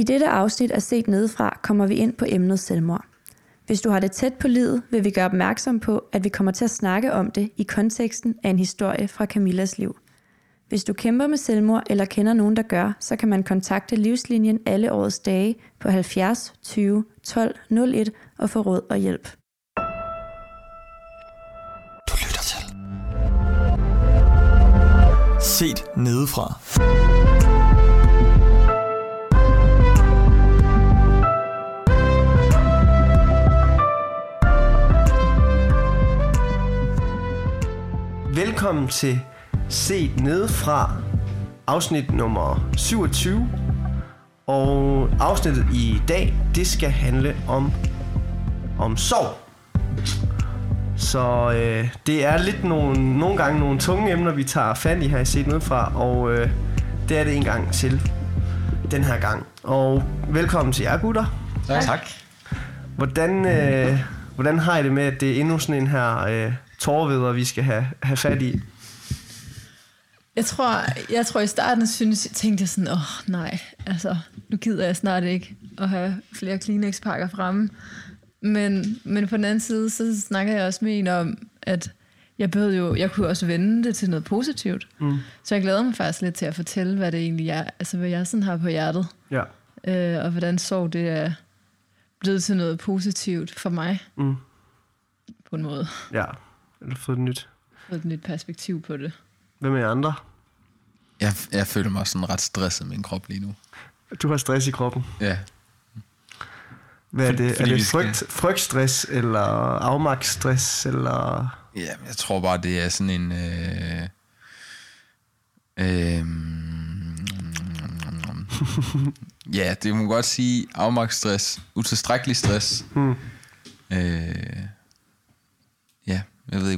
I dette afsnit af Set Nedefra kommer vi ind på emnet selvmord. Hvis du har det tæt på livet, vil vi gøre opmærksom på, at vi kommer til at snakke om det i konteksten af en historie fra Camillas liv. Hvis du kæmper med selvmord eller kender nogen, der gør, så kan man kontakte Livslinjen alle årets dage på 70 20 12 01 og få råd og hjælp. Du lytter til. Set nedefra. Velkommen til Set Nedefra, afsnit nummer 27. Og afsnittet i dag, det skal handle om, om sorg. Så øh, det er lidt nogle, nogle gange nogle tunge emner, vi tager fat i her i Set Nedefra, og øh, det er det en gang til den her gang. Og velkommen til jer gutter. Tak. tak. Hvordan, øh, hvordan har I det med, at det er endnu sådan en her øh, tårveder, vi skal have, have fat i? Jeg tror, jeg tror i starten synes, tænkte jeg sådan, åh oh, nej, altså nu gider jeg snart ikke at have flere Kleenex-pakker fremme. Men, men på den anden side, så snakker jeg også med en om, at jeg behøvede jo, jeg kunne også vende det til noget positivt. Mm. Så jeg glæder mig faktisk lidt til at fortælle, hvad det egentlig er, altså hvad jeg sådan har på hjertet. Ja. Øh, og hvordan sorg det er blevet til noget positivt for mig. Mm. På en måde. Ja, eller fået et nyt. Fået et nyt perspektiv på det. Hvem er andre? Jeg, jeg føler mig sådan ret stresset med min krop lige nu. Du har stress i kroppen? Ja. Hvad er det? Fordi er det frygt, skal... frygtstress, eller afmagtsstress, eller... Ja, jeg tror bare, det er sådan en... Øh, øh, ja, det må godt sige afmagtsstress, utilstrækkelig stress. Hmm. Øh,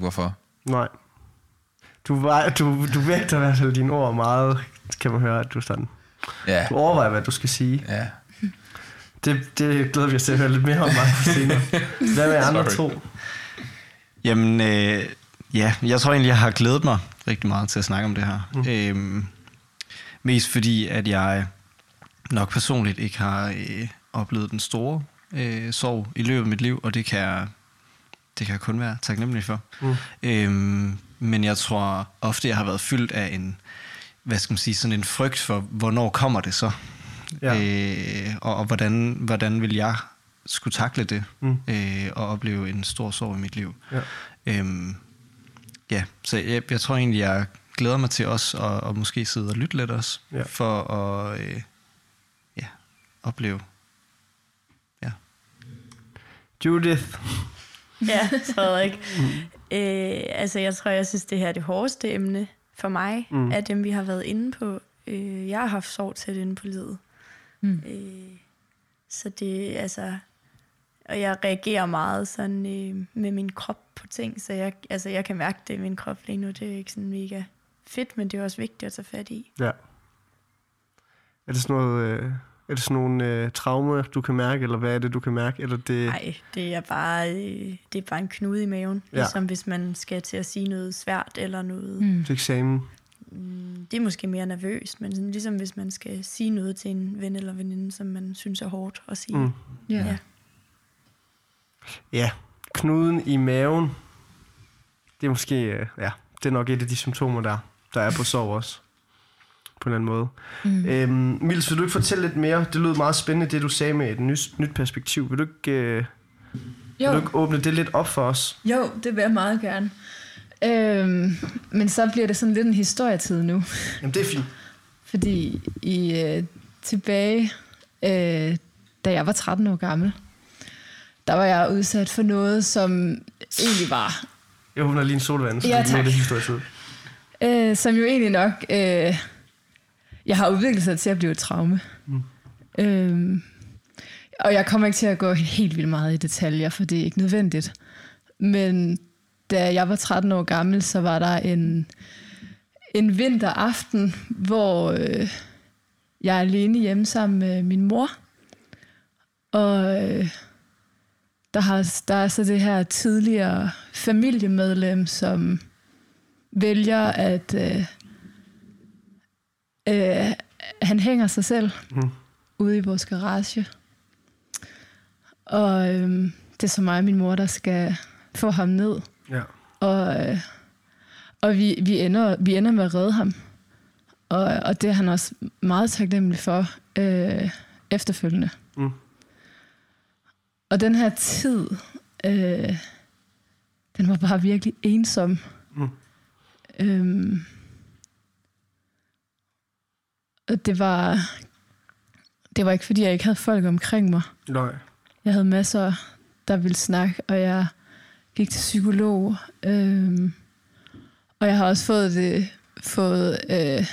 ikke hvorfor. Nej. Du, var, du, du vægter i hvert fald dine ord meget, kan man høre, at du sådan... Ja. Du overvejer, hvad du skal sige. Ja. Det, det glæder vi os til at høre lidt mere om mig senere. Hvad med andre to? Jamen, øh, ja, jeg tror egentlig, jeg har glædet mig rigtig meget til at snakke om det her. Mm. Øhm, mest fordi, at jeg nok personligt ikke har øh, oplevet den store øh, sorg i løbet af mit liv, og det kan jeg, det kan jeg kun være taknemmelig for. Mm. Øhm, men jeg tror ofte, jeg har været fyldt af en, hvad skal man sige, sådan en frygt for, hvornår kommer det så? Ja. Øh, og, og hvordan, hvordan vil jeg skulle takle det, mm. øh, og opleve en stor sorg i mit liv. Ja, øhm, ja så jeg, jeg tror egentlig, jeg glæder mig til også at, at måske sidde og lytte lidt også, ja. for at øh, ja, opleve. Ja. Judith. Ja, Frederik. mm. øh, altså, jeg tror, jeg synes, det her er det hårdeste emne for mig, mm. af dem, vi har været inde på. Øh, jeg har haft sorg til inde på livet. Mm. Øh, så det, altså... Og jeg reagerer meget sådan øh, med min krop på ting, så jeg, altså, jeg kan mærke det i min krop lige nu. Det er ikke sådan mega fedt, men det er også vigtigt at tage fat i. Ja. Er det sådan noget... Øh er det sådan nogle øh, traumer, du kan mærke, eller hvad er det, du kan mærke? Eller det... Nej, det er bare øh, det er bare en knude i maven. Ja. Ligesom hvis man skal til at sige noget svært eller noget... Mm. Til eksamen? Mm, det er måske mere nervøst, men sådan, ligesom hvis man skal sige noget til en ven eller veninde, som man synes er hårdt at sige. Mm. Yeah. Ja. Ja, knuden i maven. Det er måske, øh, ja, det er nok et af de symptomer, der, der er på sorg også på en eller anden måde. Mm. Øhm, Mils, vil du ikke fortælle lidt mere? Det lød meget spændende, det du sagde med et nyt, nyt perspektiv. Vil du ikke, øh, vil du ikke åbne det lidt op for os? Jo, det vil jeg meget gerne. Øhm, men så bliver det sådan lidt en historietid nu. Jamen, det er fint. Fordi i øh, tilbage, øh, da jeg var 13 år gammel, der var jeg udsat for noget, som egentlig var... Jeg åbner lige en solvand, så ja, det er det historietid. Øh, som jo egentlig nok... Øh, jeg har udviklet sig til at blive et traume. Mm. Øhm, og jeg kommer ikke til at gå helt vildt meget i detaljer, for det er ikke nødvendigt. Men da jeg var 13 år gammel, så var der en, en vinteraften, hvor øh, jeg er alene hjemme sammen med min mor. Og øh, der, har, der er så det her tidligere familiemedlem, som vælger at... Øh, øh, han hænger sig selv. Mm. ude i vores garage. Og øhm, det er så mig og min mor, der skal få ham ned. Ja. Og, øh, og vi, vi, ender, vi ender med at redde ham. Og, og det er han også meget taknemmelig for øh, efterfølgende. Mm. Og den her tid, øh, den var bare virkelig ensom. Mm. Øhm, og det var, det var ikke, fordi jeg ikke havde folk omkring mig. Nej. Jeg havde masser, der ville snakke, og jeg gik til psykolog. Øhm, og jeg har også fået det, fået, øh,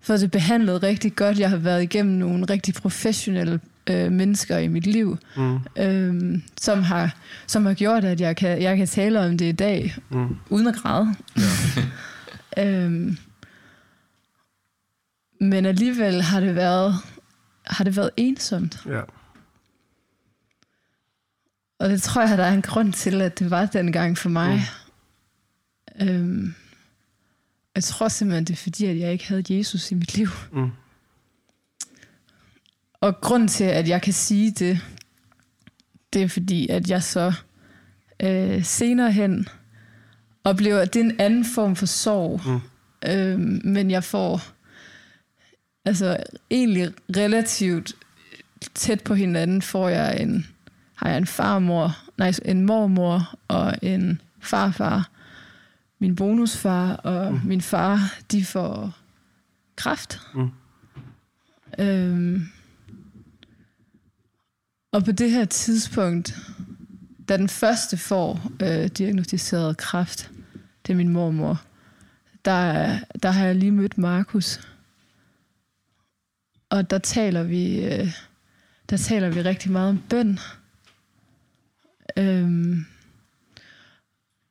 fået det behandlet rigtig godt. Jeg har været igennem nogle rigtig professionelle øh, mennesker i mit liv, Mm. øhm, som, har, som har gjort, at jeg kan, jeg kan tale om det i dag, Mm. uden at græde. øhm, men alligevel har det været, har det været ensomt. Ja. Og det tror jeg, der er en grund til, at det var dengang for mig. Mm. Øhm, jeg tror simpelthen, det er fordi, at jeg ikke havde Jesus i mit liv. Mm. Og grund til, at jeg kan sige det, det er fordi, at jeg så øh, senere hen oplever, at det er en anden form for sorg. Mm. Øhm, men jeg får altså egentlig relativt tæt på hinanden, får jeg en, har jeg en farmor, nej, en mormor og en farfar. Min bonusfar og mm. min far, de får kræft. Mm. Øhm, og på det her tidspunkt, da den første får øh, diagnostiseret kræft, det er min mormor, der, der har jeg lige mødt Markus. Og der taler vi, øh, der taler vi rigtig meget om bøn. Øhm,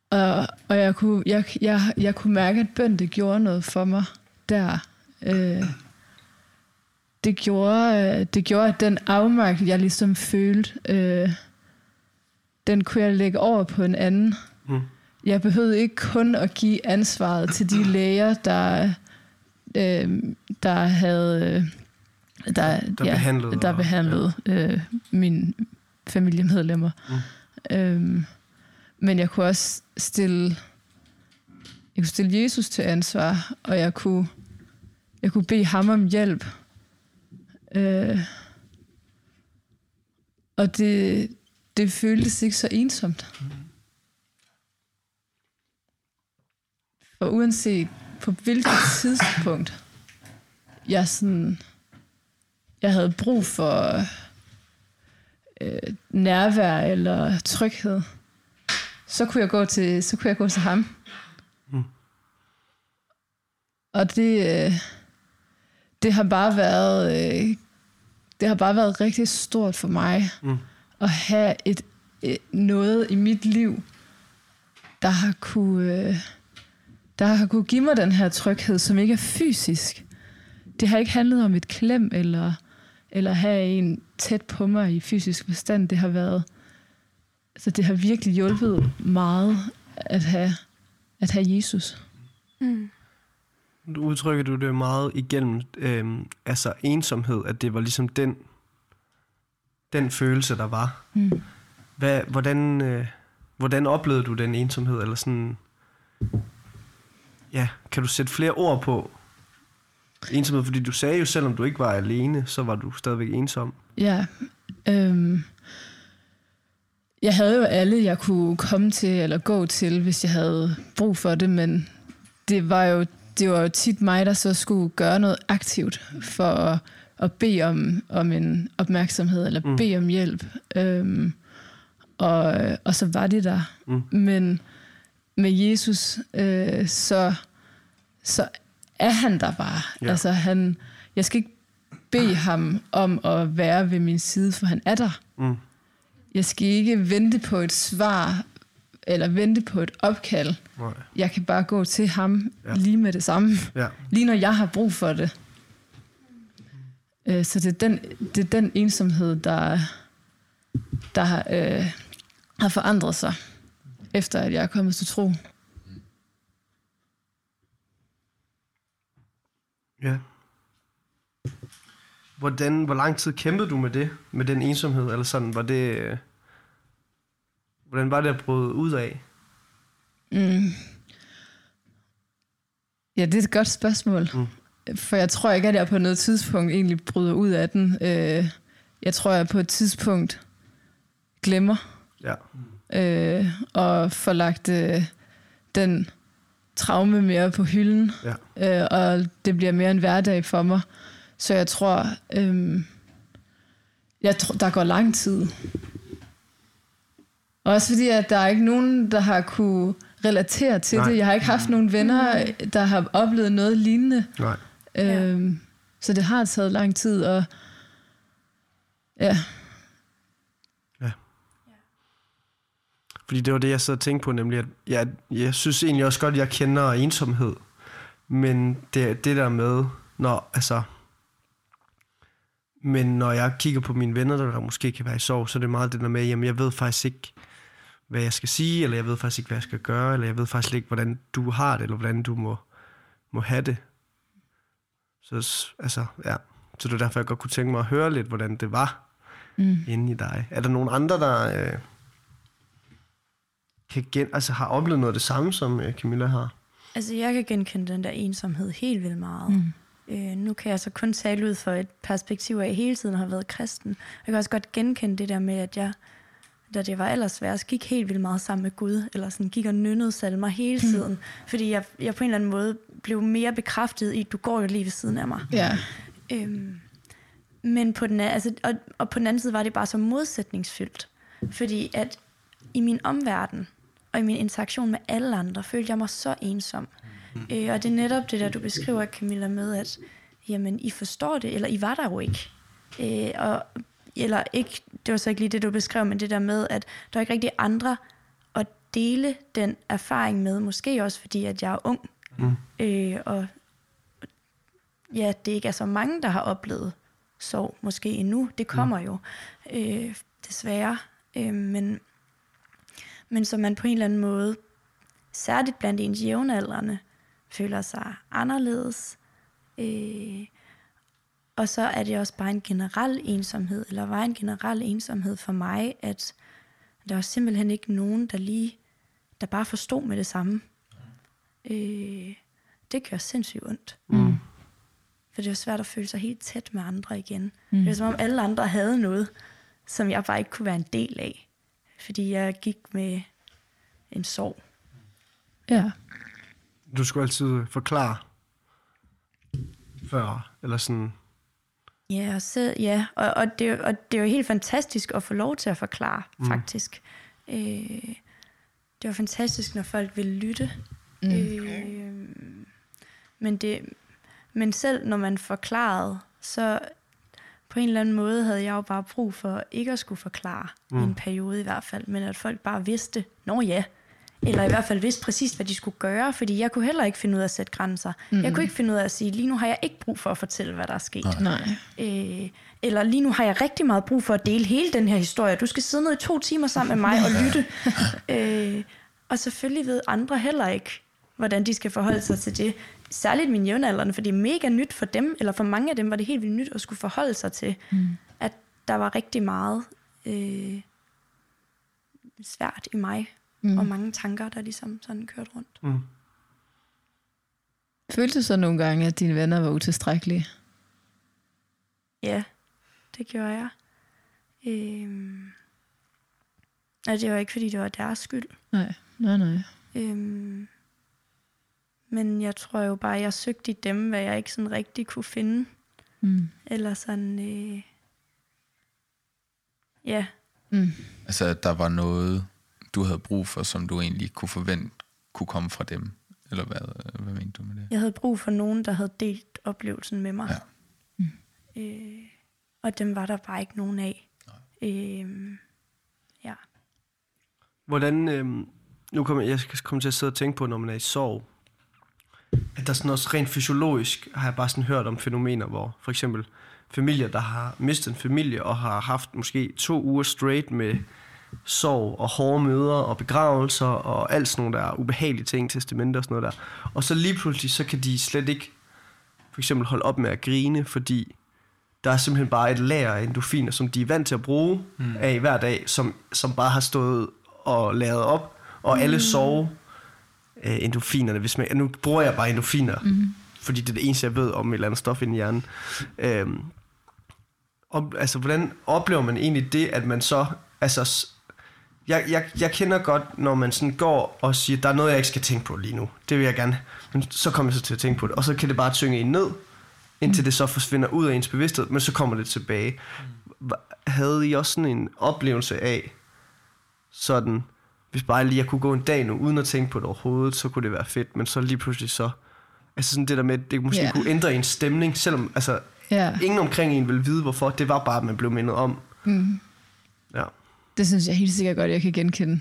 og, og jeg, kunne, jeg, jeg, jeg kunne mærke, at bøn det gjorde noget for mig der. Øh, det, gjorde, øh, det gjorde, at den afmagt, jeg ligesom følte, øh, den kunne jeg lægge over på en anden. Mm. Jeg behøvede ikke kun at give ansvaret til de læger, der, øh, der havde... Øh, der, Der behandlede der og- behandlede øh, mine familiemedlemmer. Mm. Øhm, men jeg kunne også stille, jeg kunne stille Jesus til ansvar, og jeg kunne, jeg kunne bede ham om hjælp. Øh, og det, det føltes ikke så ensomt. For uanset på hvilket tidspunkt jeg sådan jeg havde brug for øh, nærvær eller tryghed, så kunne jeg gå til, så kunne jeg gå til ham. Mm. Og det, øh, det har bare været, øh, det har bare været rigtig stort for mig Mm. at have et, et noget i mit liv, der har kunne, øh, der har kunne give mig den her tryghed, som ikke er fysisk. Det har ikke handlet om et klem eller eller have en tæt på mig i fysisk forstand. Det har været, altså det har virkelig hjulpet meget at have, at have Jesus. Mm. Nu udtrykker du det meget igennem øhm, altså ensomhed, at det var ligesom den, den følelse, der var. Mm. Hvad, hvordan, øh, hvordan oplevede du den ensomhed? Eller sådan, ja, kan du sætte flere ord på ensomhed? Fordi du sagde jo, selvom du ikke var alene, så var du stadigvæk ensom. Ja. Øhm, jeg havde jo alle, jeg kunne komme til eller gå til, hvis jeg havde brug for det, men det var jo, det var jo tit mig, der så skulle gøre noget aktivt for at, at bede om, om en opmærksomhed eller Mm. bede om hjælp. Øhm, og, og så var det der. Mm. Men med Jesus, øh, så, så er han der bare. Ja. Altså han, jeg skal ikke bede ham om at være ved min side, for han er der. Mm. Jeg skal ikke vente på et svar, eller vente på et opkald. Nej. Jeg kan bare gå til ham Ja. lige med det samme. Ja. Lige når jeg har brug for det. Øh, Så det er den, det er den ensomhed, der, der har, øh, har forandret sig, efter at jeg er kommet til tro. Ja. hvordan, hvor lang tid kæmpede du med det, med den ensomhed, eller sådan, var det, øh, hvordan var det at bryde ud af? Mm. Ja, det er et godt spørgsmål. Mm. For jeg tror ikke, at jeg på noget tidspunkt egentlig bryder ud af den. Øh, jeg tror, jeg på et tidspunkt glemmer Ja. øh, og får lagt øh, den traume mere på hylden. Ja. Øh, og det bliver mere en hverdag for mig. Så jeg tror, øh, jeg tror, der går lang tid. Også fordi, at der er ikke nogen, der har kunne relatere til Nej. det. Jeg har ikke haft nogen venner, der har oplevet noget lignende. Nej. Øhm, så det har taget lang tid, og ja, Fordi det var det, jeg sad og tænkte på, nemlig at jeg, jeg synes egentlig også godt, at jeg kender ensomhed. Men det, det der med, når, altså, men når jeg kigger på mine venner, der, måske kan være i sorg, så er det meget det der med, jamen jeg ved faktisk ikke, hvad jeg skal sige, eller jeg ved faktisk ikke, hvad jeg skal gøre, eller jeg ved faktisk ikke, hvordan du har det, eller hvordan du må, må have det. Så altså, ja. Så det er derfor, jeg godt kunne tænke mig at høre lidt, hvordan det var mm. inde i dig. Er der nogen andre, der øh, kan gen, altså, har oplevet noget af det samme, som øh, Camilla har? Altså, jeg kan genkende den der ensomhed helt vildt meget. Mm. Øh, nu kan jeg så kun tale ud for et perspektiv af, at jeg hele tiden har været kristen. Jeg kan også godt genkende det der med, at jeg, da det var allersværest, gik helt vildt meget sammen med Gud, eller sådan gik og nynnede salmer hele tiden. Mm. Fordi jeg, jeg på en eller anden måde blev mere bekræftet i, at du går jo lige ved siden af mig. ja, Øhm, men på den, altså, og, og på den anden side var det bare så modsætningsfyldt. Fordi at i min omverden, og i min interaktion med alle andre, følte jeg mig så ensom. Øh, og det er netop det der, du beskriver, Camilla, med at jamen, I forstår det, eller I var der jo ikke. Øh, og, eller ikke, det var så ikke lige det, du beskrev, men det der med, at der er ikke rigtig andre at dele den erfaring med, måske også fordi, at jeg er ung. Mm. Øh, og ja, det ikke er så mange, der har oplevet sorg måske endnu. Det kommer mm. jo øh, desværre. Øh, men, men så man på en eller anden måde, særligt blandt ens jævnaldrende, føler sig anderledes. Øh, og så er det også bare en generel ensomhed, eller var en generel ensomhed for mig, at der var simpelthen ikke nogen, der lige, der bare forstod med det samme. Øh, det gør sindssygt ondt. Mm. For det var svært at føle sig helt tæt med andre igen. Mm. Det var som om alle andre havde noget, som jeg bare ikke kunne være en del af. Fordi jeg gik med en sorg. ja. Du skulle altid forklare før, eller sådan... Ja, og, så, ja, og, og, det, og det er jo helt fantastisk at få lov til at forklare, mm. faktisk. Øh, det var fantastisk, når folk ville lytte. Mm. Øh, men, det, men selv når man forklarede, så på en eller anden måde havde jeg jo bare brug for ikke at skulle forklare, mm. en periode i hvert fald, men at folk bare vidste, nå ja, eller i hvert fald vidste præcis, hvad de skulle gøre, fordi jeg kunne heller ikke finde ud af at sætte grænser. Mm. Jeg kunne ikke finde ud af at sige, lige nu har jeg ikke brug for at fortælle, hvad der er sket. Nej. Øh, eller lige nu har jeg rigtig meget brug for at dele hele den her historie. Du skal sidde ned i to timer sammen med mig og lytte. øh, og selvfølgelig ved andre heller ikke, hvordan de skal forholde sig til det. Særligt mine jævnaldrende, for det er mega nyt for dem, eller for mange af dem var det helt vildt nyt at skulle forholde sig til, mm. at der var rigtig meget øh, svært i mig, mm. og mange tanker, der ligesom sådan kørte rundt. Mm. Følte du så nogle gange, at dine venner var utilstrækkelige? Ja, det gjorde jeg. Øhm, og det var ikke, fordi det var deres skyld. Nej, nej, nej. Øhm, men jeg tror jo bare, jeg søgte i dem, hvad jeg ikke sådan rigtig kunne finde. Mm. Eller sådan, øh, ja, Mm. Altså, at der var noget, du havde brug for, som du egentlig kunne forvente kunne komme fra dem. Eller hvad, hvad mente du med det? jeg havde brug for nogen, der havde delt oplevelsen med mig. Ja. Øh, og dem var der bare ikke nogen af. Øh, ja. Hvordan, øh, nu kommer jeg skal komme til at sidde og tænke på, når man er i sorg, at der sådan også rent fysiologisk, har jeg bare sådan hørt om fænomener, hvor for eksempel familier, der har mistet en familie, og har haft måske to uger straight med sorg og hårde møder og begravelser og alt sådan nogle der ubehagelige ting, testamenter og sådan noget der. Og så lige pludselig, så kan de slet ikke for eksempel holde op med at grine, fordi der er simpelthen bare et lager af endorfiner, som de er vant til at bruge mm. af hver dag, som, som bare har stået og lavet op, og alle sove øh, endorfinerne. Hvis man, nu bruger jeg bare endorfiner, mm. fordi det er det eneste, jeg ved om et eller andet stof i hjernen. Øhm, og, altså, hvordan oplever man egentlig det, at man så... Altså, jeg, jeg, jeg kender godt, når man sådan går og siger, der er noget, jeg ikke skal tænke på lige nu. Det vil jeg gerne. Men så kommer jeg så til at tænke på det. Og så kan det bare tynge en ned, indtil det så forsvinder ud af ens bevidsthed, men så kommer det tilbage. Hva- Havde I også sådan en oplevelse af, sådan, hvis bare lige jeg kunne gå en dag nu, uden at tænke på det overhovedet, så kunne det være fedt, men så lige pludselig så, altså sådan det der med, at det måske yeah. kunne ændre en stemning, selvom altså, Ja, ingen omkring en ville vide, hvorfor, det var bare, at man blev mindet om. mm. Ja. det synes jeg helt sikkert godt, jeg kan genkende.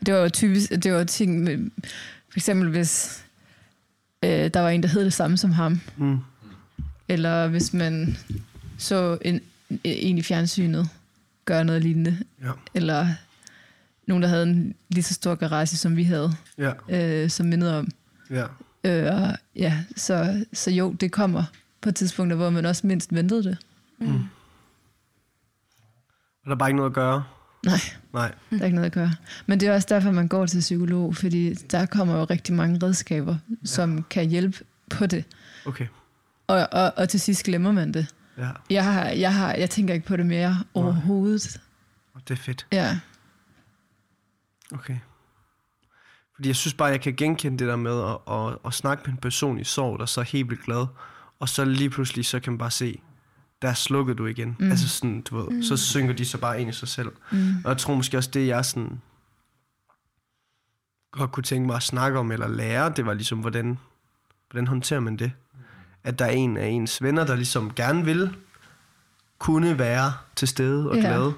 Og det var jo typisk, det var ting med, for eksempel hvis øh, der var en, der hed det samme som ham, Mm. eller hvis man så en, en i fjernsynet gøre noget lignende, Ja. eller nogen, der havde en lige så stor garage, som vi havde, Ja. øh, som mindede om. Ja. Øh, og ja, så, så jo, det kommer på tidspunkter, hvor man også mindst ventede det. Og der er bare ikke noget at gøre. Nej, Nej. der er ikke noget at gøre. Men det er også derfor, man går til psykolog, fordi der kommer jo rigtig mange redskaber, som kan hjælpe på det. Okay. Og, og, og til sidst glemmer man det. Ja. Jeg, har, jeg, har, jeg tænker ikke på det mere overhovedet. Og det er fedt. Ja, Okay. Fordi jeg synes bare, jeg kan genkende det der med at, at, at snakke med en person i sorg, der så er helt vildt glad, og så lige pludselig, så kan man bare se, der slukkede du igen. Mm. Altså sådan, du ved, mm. så synker de så bare ind i sig selv. Mm. Og jeg tror måske også, det jeg sådan godt kunne tænke mig at snakke om eller lære, det var ligesom, hvordan, hvordan håndterer man det? At der er en af ens venner, der ligesom gerne vil kunne være til stede og Ja. glad.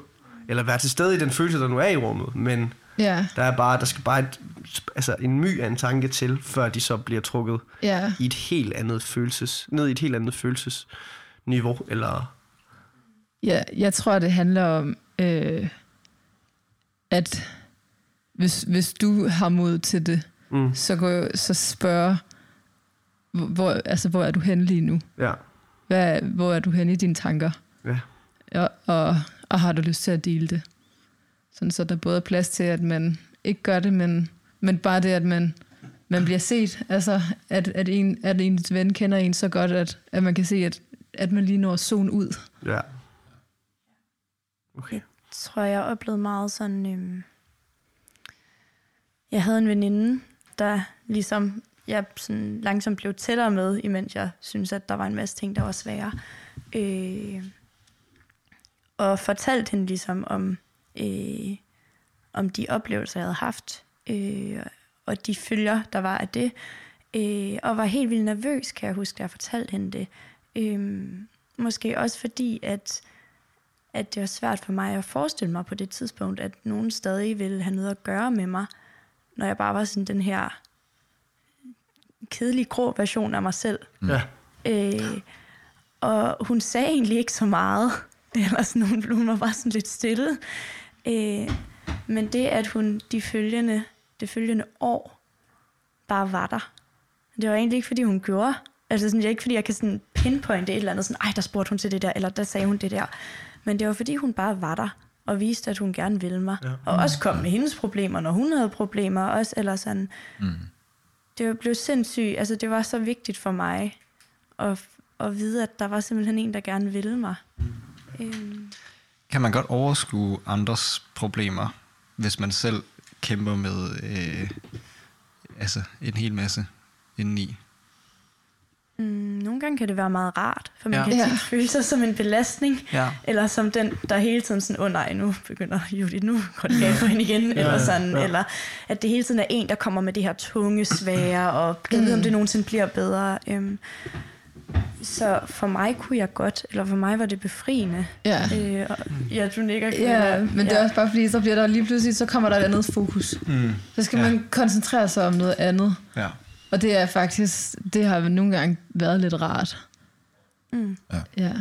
Eller være til stede i den følelse, der nu er i rummet, men ja, der er bare, der skal bare et, altså en my af en tanke til, før de så bliver trukket ja, i et helt andet følelses, ned i et helt andet følelsesniveau, eller ja. Jeg tror, det handler om, øh, at hvis, hvis du har mod til det, mm, så, gå, så spørg, hvor, hvor, altså, hvor er du henne lige nu? ja, Hvad, hvor er du henne i dine tanker? ja, Og, og, og har du lyst til at dele det? Sådan, så der både er plads til, at man ikke gør det, men, men bare det, at man, man bliver set. Altså, at, at, en, at ens ven kender en så godt, at, at man kan se, at, at man lige når at zone ud. ja. Okay. tror jeg oplevede meget sådan... Øhm, jeg havde en veninde, der ligesom jeg sådan langsomt blev tættere med, imens jeg synes at der var en masse ting, der var svære. Øh, og fortalte hende ligesom om, øh, om de oplevelser, jeg havde haft, øh, og de følger, der var af det. Øh, og var helt vildt nervøs, kan jeg huske, da jeg fortalte hende det. Øh, måske også fordi, at at det var svært for mig at forestille mig på det tidspunkt, at nogen stadig ville have noget at gøre med mig, når jeg bare var sådan den her kedelige grå version af mig selv. Ja, Øh, og hun sagde egentlig ikke så meget. Eller sådan, hun, hun var bare sådan lidt stille. Øh, men det, at hun de følgende, det følgende år bare var der. Det var egentlig ikke, fordi hun gjorde. Altså sådan, det er ikke, fordi jeg kan sådan pinpointe et eller andet. Sådan, Ej, der spurgte hun til det der, eller der sagde hun det der. Men det var, fordi hun bare var der og viste, at hun gerne ville mig. Ja. Og også kom med hendes problemer, når hun havde problemer. Også, eller sådan. Mm. Det blev sindssygt. Altså, det var så vigtigt for mig at, at vide, at der var simpelthen en, der gerne ville mig. Øhm, Kan man godt overskue andres problemer, hvis man selv kæmper med øh, altså en hel masse indeni? mm, nogle gange kan det være meget rart, for man Ja. kan Ja. tit føle sig som en belastning. Ja. Eller som den, der hele tiden sådan, åh oh, nej, nu begynder Judith, nu går det galt for hende igen. Ja, eller sådan, ja. eller at det hele tiden er en, der kommer med det her tunge, svære, og kan vide, om det nogensinde bliver bedre. Øhm, så for mig kunne jeg godt, eller for mig var det befriende. Ja. Øh, og, ja, du nikker. Ja, men det er også bare fordi, så bliver der lige pludselig, så kommer der et andet fokus. Mm. Så skal Ja. man koncentrere sig om noget andet. Ja. Og det er faktisk, det har nogle gange været lidt rart. Mm. Ja.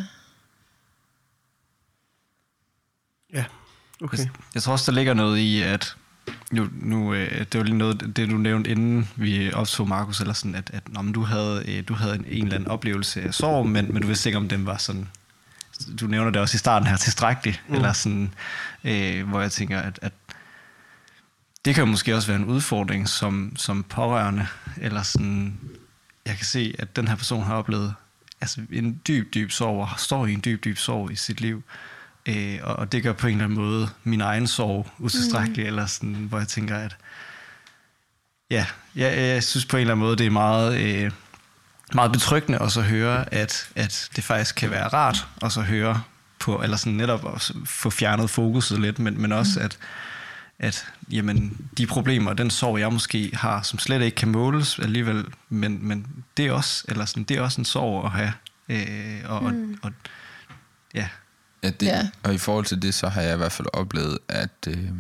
ja, okay. Jeg, jeg tror også, der ligger noget i, at nu, nu øh, det var lige noget, det du nævnte, inden vi optog Markus, eller sådan, at, at når du havde, øh, du havde en, en eller anden oplevelse af sorg, men, men du vidste ikke, om den var sådan du nævner det også i starten her, tilstrækkeligt, mm. eller sådan, øh, hvor jeg tænker, at, at det kan måske også være en udfordring som, som pårørende, eller sådan, jeg kan se, at den her person har oplevet altså en dyb, dyb sorg, og står i en dyb, dyb sorg i sit liv. Øh, og, og det gør på en eller anden måde min egen sorg utilstrækkelig, mm. eller sådan, hvor jeg tænker, at ja, jeg, jeg synes på en eller anden måde, det er meget, øh, meget betryggende også at høre, at, at det faktisk kan være rart at høre på, eller sådan netop at få fjernet fokuset lidt, men, men også at, at jamen, de problemer, den sorg, jeg måske har, som slet ikke kan måles alligevel, men, men det, er også, eller sådan, det er også en sorg at have. Øh, og, mm. og, og, ja. Ja, det, ja. Og i forhold til det, så har jeg i hvert fald oplevet, at, øh,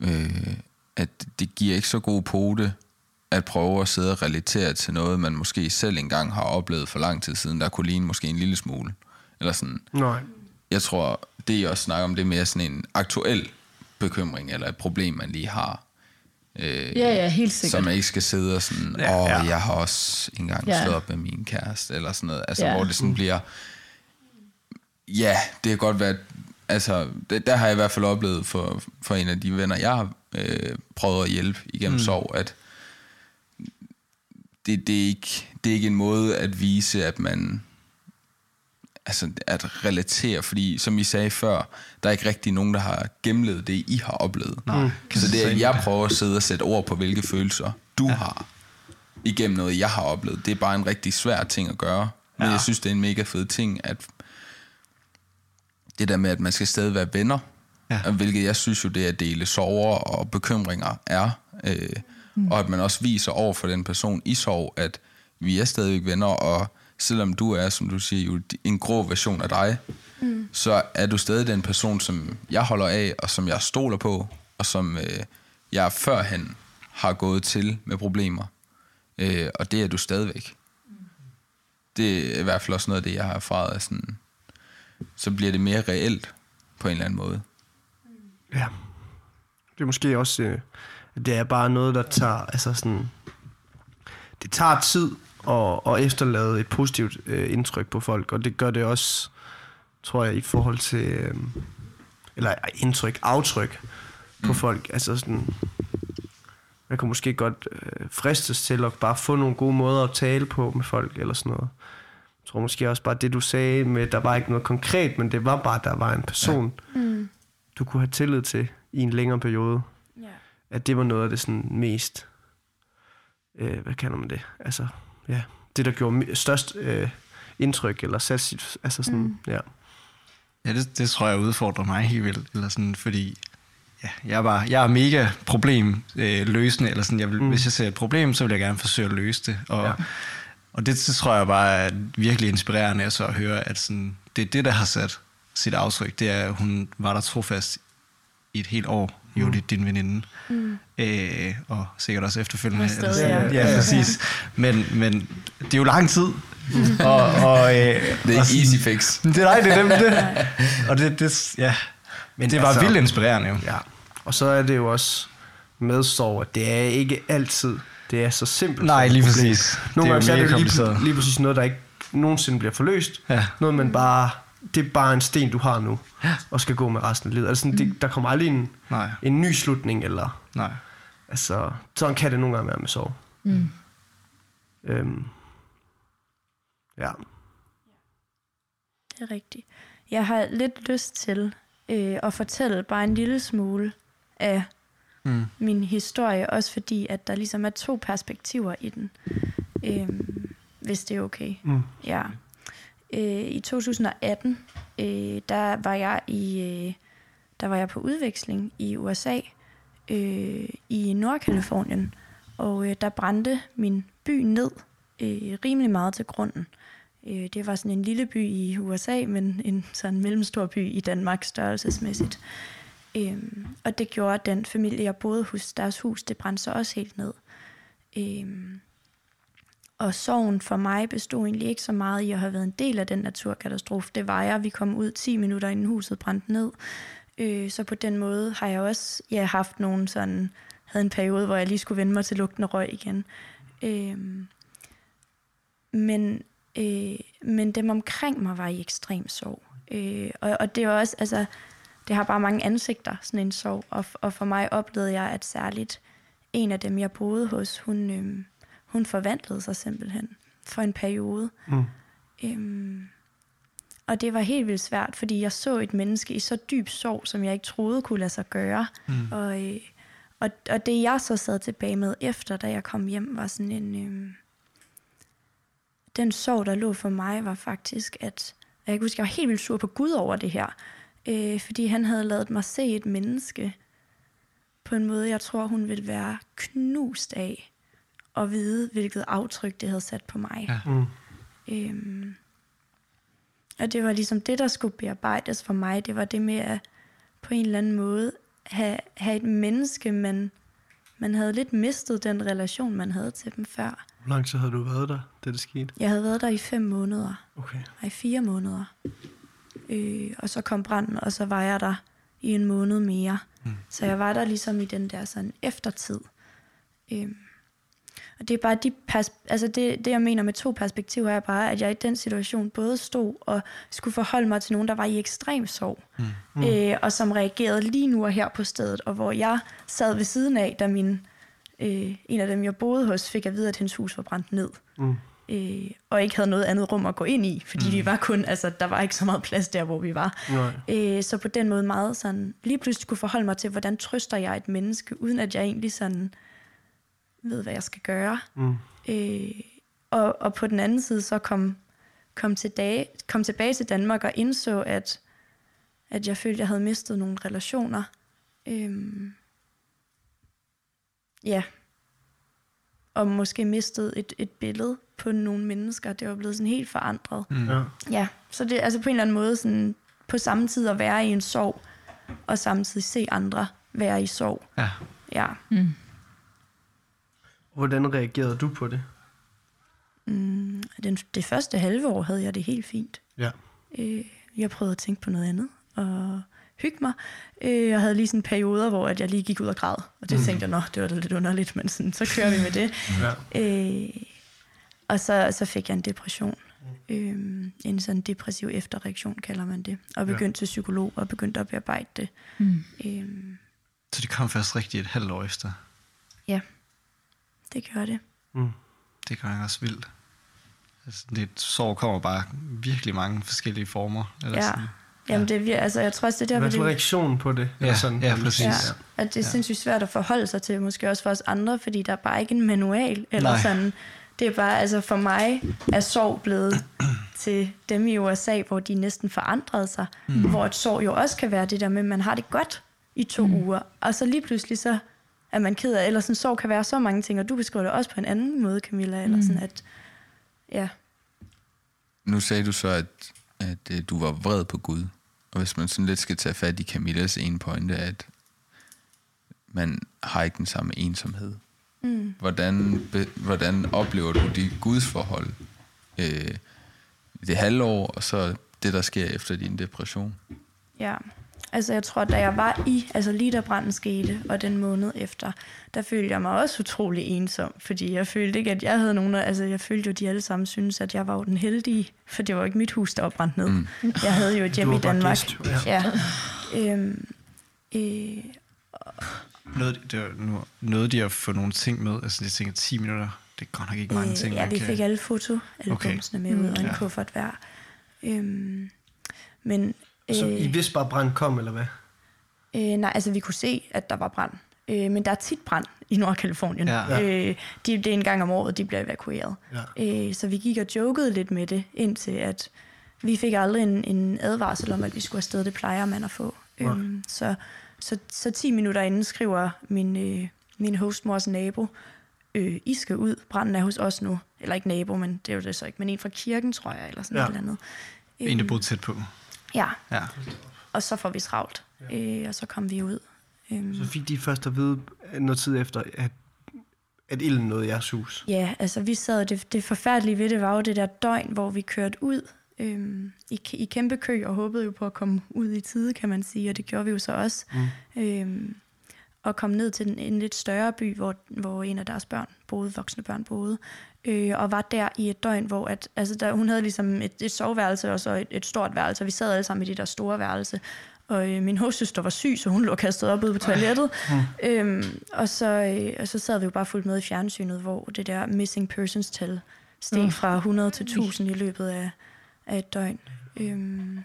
øh, at det giver ikke så god pote at prøve at sidde og relatere til noget, man måske selv engang har oplevet for lang tid siden, der kunne ligne måske en lille smule. Eller sådan. Nej. Jeg tror, det jeg også snakker om, det er mere sådan en aktuel bekymring, eller et problem, man lige har. Øh, ja, ja, helt sikkert. Så man ikke skal sidde og sådan, åh, ja, ja. jeg har også engang ja. slået op med min kæreste, eller sådan noget. Altså, ja. hvor det sådan bliver, ja, det kan godt være, altså, det, der har jeg i hvert fald oplevet for, for en af de venner, jeg har øh, prøvet at hjælpe igennem mm. sorg, at det, det, er ikke, det er ikke en måde at vise, at man altså at relatere, fordi som I sagde før, der er ikke rigtig nogen, der har gennemlevet det, I har oplevet. Nej. Mm. Så det er, at jeg prøver at sidde og sætte ord på, hvilke følelser du ja. har igennem noget, jeg har oplevet. Det er bare en rigtig svær ting at gøre. Men ja. jeg synes, det er en mega fed ting, at det der med, at man skal stadig være venner, ja. hvilket jeg synes jo, det er at dele sorger og bekymringer er, øh, mm. og at man også viser over for den person i sorg, at vi er stadigvæk venner, og selvom du er, som du siger, jo en grå version af dig, mm. så er du stadig den person, som jeg holder af, og som jeg stoler på, og som øh, jeg førhen har gået til med problemer. Øh, og det er du stadigvæk. Mm. Det er i hvert fald også noget af det, jeg har erfaret. Sådan, så bliver det mere reelt på en eller anden måde. Ja. Det er måske også, øh, det er bare noget, der tager, altså sådan, det tager tid og, og efterlade et positivt øh, indtryk på folk, og det gør det også, tror jeg, i forhold til, øh, eller indtryk, aftryk på mm. folk. Altså sådan, man kan måske godt øh, fristes til at bare få nogle gode måder at tale på med folk, eller sådan noget. Jeg tror måske også bare det, du sagde med, der var ikke noget konkret, men det var bare, der var en person, ja. mm. du kunne have tillid til i en længere periode. Ja. At det var noget af det sådan mest, øh, hvad kalder man det, altså ja, det, der gjorde størst øh, indtryk, eller sat sit, altså sådan, mm. ja. Ja, det, det tror jeg udfordrer mig helt vildt, eller sådan, fordi ja, jeg, var, jeg er mega problem øh, eller sådan, jeg vil, mm. hvis jeg ser et problem, så vil jeg gerne forsøge at løse det, og, ja. Og det, det tror jeg bare er virkelig inspirerende at så at høre, at sådan, det er det, der har sat sit aftryk, det er, at hun var der trofast i et helt år, jo mm. din veninde. Mm. Øh, og sikkert også efterfølgende. Stadig, ja. ja, præcis. Men, men det er jo lang tid. Mm. og, og, øh, det er og easy fix. Det, nej, det er dem, det. Og det, det, ja. Men det var altså, vildt inspirerende jo. Ja. Og så er det jo også med sorg, at det er ikke altid, det er så simpelt. Nej, lige præcis. Nogle gange er det lige, lige præcis noget, der ikke nogensinde bliver forløst. Ja. Noget, man bare det er bare en sten, du har nu, ja. og skal gå med resten af livet. Altså, det, der kommer aldrig en, Nej. en ny slutning, eller... Nej. Altså, sådan kan det nogle gange være med sorg. Mm. Øhm, ja. Det er rigtigt. Jeg har lidt lyst til øh, at fortælle bare en lille smule af mm. min historie, også fordi, at der ligesom er to perspektiver i den, øhm, hvis det er okay. Mm. Ja. Øh, I 2018, øh, der var jeg i, øh, der var jeg på udveksling i USA, øh, i Nordkalifornien, og øh, der brændte min by ned øh, rimelig meget til grunden. Øh, det var sådan en lille by i USA, men en sådan mellemstor by i Danmark størrelsesmæssigt. Øh, Øhm, og det gjorde, den familie, jeg boede hos, deres hus, det brændte så også helt ned. Øhm, og sorgen for mig bestod egentlig ikke så meget i at have været en del af den naturkatastrofe. Det var jeg. Vi kom ud 10 minutter inden huset brændte ned. Øh, så på den måde har jeg også ja, haft nogen sådan, havde en periode, hvor jeg lige skulle vende mig til lugten af røg igen. Øh, men Øh, men dem omkring mig var i ekstrem sorg. Øh, og, og det var også, altså, det har bare mange ansigter, sådan en sorg. Og, og for mig oplevede jeg, at særligt en af dem, jeg boede hos, hun, øh, hun forvandlede sig simpelthen for en periode. Mm. Øhm, og det var helt vildt svært, fordi jeg så et menneske i så dyb sorg, som jeg ikke troede kunne lade sig gøre. Mm. Og, øh, og, og det jeg så sad tilbage med efter, da jeg kom hjem, var sådan en... Øh, den sorg, der lå for mig, var faktisk, at jeg kan huske, jeg var helt vildt sur på Gud over det her. Øh, fordi han havde lavet mig se et menneske på en måde, jeg tror, hun ville være knust af at vide, hvilket aftryk det havde sat på mig. Ja. Mm. Øhm, og det var ligesom det, der skulle bearbejdes for mig. Det var det med at på en eller anden måde have, have et menneske, man, man havde lidt mistet den relation, man havde til dem før. Hvor lang tid havde du været der, da det skete? Jeg havde været der i fem måneder. Okay. Nej, fire måneder. Øh, og så kom branden, og så var jeg der i en måned mere. Mm. Så jeg var der ligesom i den der sådan eftertid. Øh, og det er bare de pers- altså det, det, jeg mener med to perspektiver, er bare, at jeg i den situation både stod og skulle forholde mig til nogen, der var i ekstrem sorg, mm. Mm. Øh, og som reagerede lige nu og her på stedet, og hvor jeg sad ved siden af, da min, øh, en af dem, jeg boede hos, fik at vide, at hendes hus var brændt ned. Mm. Øh, og ikke havde noget andet rum at gå ind i, fordi mm. vi var kun, altså, der var ikke så meget plads der, hvor vi var. Øh, så på den måde meget sådan, lige pludselig skulle forholde mig til, hvordan trøster jeg et menneske, uden at jeg egentlig sådan ved, hvad jeg skal gøre. Mm. Øh, og, og på den anden side så kom, kom, tilbage, kom tilbage til Danmark og indså, at, at jeg følte, jeg havde mistet nogle relationer. Øh, ja. Og måske mistet et, et billede på nogle mennesker. Det var blevet sådan helt forandret. Mm. Ja. ja. Så det er altså på en eller anden måde sådan, på samme tid at være i en sorg, og samtidig se andre være i sorg. Ja. Ja. Mm. Hvordan reagerede du på det? Mm, den, det første halve år havde jeg det helt fint. Ja. Øh, jeg prøvede at tænke på noget andet og hygge mig. Øh, jeg havde lige sådan perioder, hvor at jeg lige gik ud og græd. Og det mm. tænkte jeg, nå, det var da lidt underligt, men sådan, så kører vi med det. ja. øh, og så, så fik jeg en depression. Øh, en sådan depressiv efterreaktion, kalder man det. Og begyndte ja. til psykolog og begyndte at bearbejde det. Mm. Øh, så det kom først rigtigt et halvt år efter? Ja det gør det. Mm. Det gør jeg også vildt. Altså, det sorg kommer bare virkelig mange forskellige former. Eller ja. Sådan. Jamen, det er, altså, jeg tror også, det der... Hvad er reaktionen på det? Ja, sådan, ja præcis. Ja. At det er sindssygt svært at forholde sig til, måske også for os andre, fordi der er bare ikke en manual, eller Nej. sådan. Det er bare, altså for mig er sorg blevet til dem i USA, hvor de næsten forandrede sig. Mm. Hvor et sorg jo også kan være det der med, at man har det godt i to mm. uger, og så lige pludselig så at man keder, eller sådan sorg kan være så mange ting, og du beskriver det også på en anden måde, Camilla, eller mm. sådan at, ja. Nu sagde du så, at, at, at øh, du var vred på Gud, og hvis man sådan lidt skal tage fat i Camillas ene pointe, at man har ikke den samme ensomhed. Mm. Hvordan, be, hvordan oplever du de Guds forhold øh, det halvår, og så det, der sker efter din depression? Ja, Altså jeg tror, da jeg var i, altså lige da branden skete, og den måned efter, der følte jeg mig også utrolig ensom, fordi jeg følte ikke, at jeg havde nogen, altså jeg følte jo, de alle sammen synes, at jeg var jo den heldige, for det var ikke mit hus, der var brændt ned. Mm. Jeg havde jo et hjem i Danmark. Gæst, ja. ja. Øhm, øh, noget, det var, nu, noget de at få nogle ting med, altså jeg tænker 10 minutter, det er godt nok ikke mange øh, ting. Ja, vi fik alle fotoalbumsene okay. med ud, og en ja. kuffert hver. Øhm, men så øh, I vidste bare, at brand kom, eller hvad? Øh, nej, altså vi kunne se, at der var brand. Øh, men der er tit brand i Nordkalifornien. Ja. Øh, de, det er en gang om året, de bliver evakueret. Ja. Øh, så vi gik og jokede lidt med det, indtil at vi fik aldrig en, en advarsel om, at vi skulle afsted. Det plejer man at få. Ja. Øhm, så, så, så 10 minutter inden skriver min, øh, min hostmors nabo, øh, I skal ud, branden er hos os nu. Eller ikke nabo, men det er jo det så ikke, men en fra kirken, tror jeg, eller sådan ja. noget andet. En, der boede tæt på. Ja. ja. Og så får vi travlt, ja. øh, og så kom vi ud. Øhm. Så fik de først at vide noget tid efter, at, at ilden nåede jeres hus? Ja, altså vi sad, det, det forfærdelige ved det var jo det der døgn, hvor vi kørte ud øhm, i, i kæmpe kø, og håbede jo på at komme ud i tide, kan man sige, og det gjorde vi jo så også. Mm. Øhm, og kom ned til en, en lidt større by, hvor, hvor en af deres børn boede, voksne børn boede, øh, og var der i et døgn, hvor at, altså der, hun havde ligesom et, et soveværelse og så et, et stort værelse, og vi sad alle sammen i det der store værelse, og øh, min hovedsøster var syg, så hun lå kastet op ude på toilettet. Mm. Øhm, og, så, øh, og så sad vi jo bare fuldt med i fjernsynet, hvor det der missing persons tal steg mm. fra 100 til 1000 i løbet af, af et døgn. Øhm,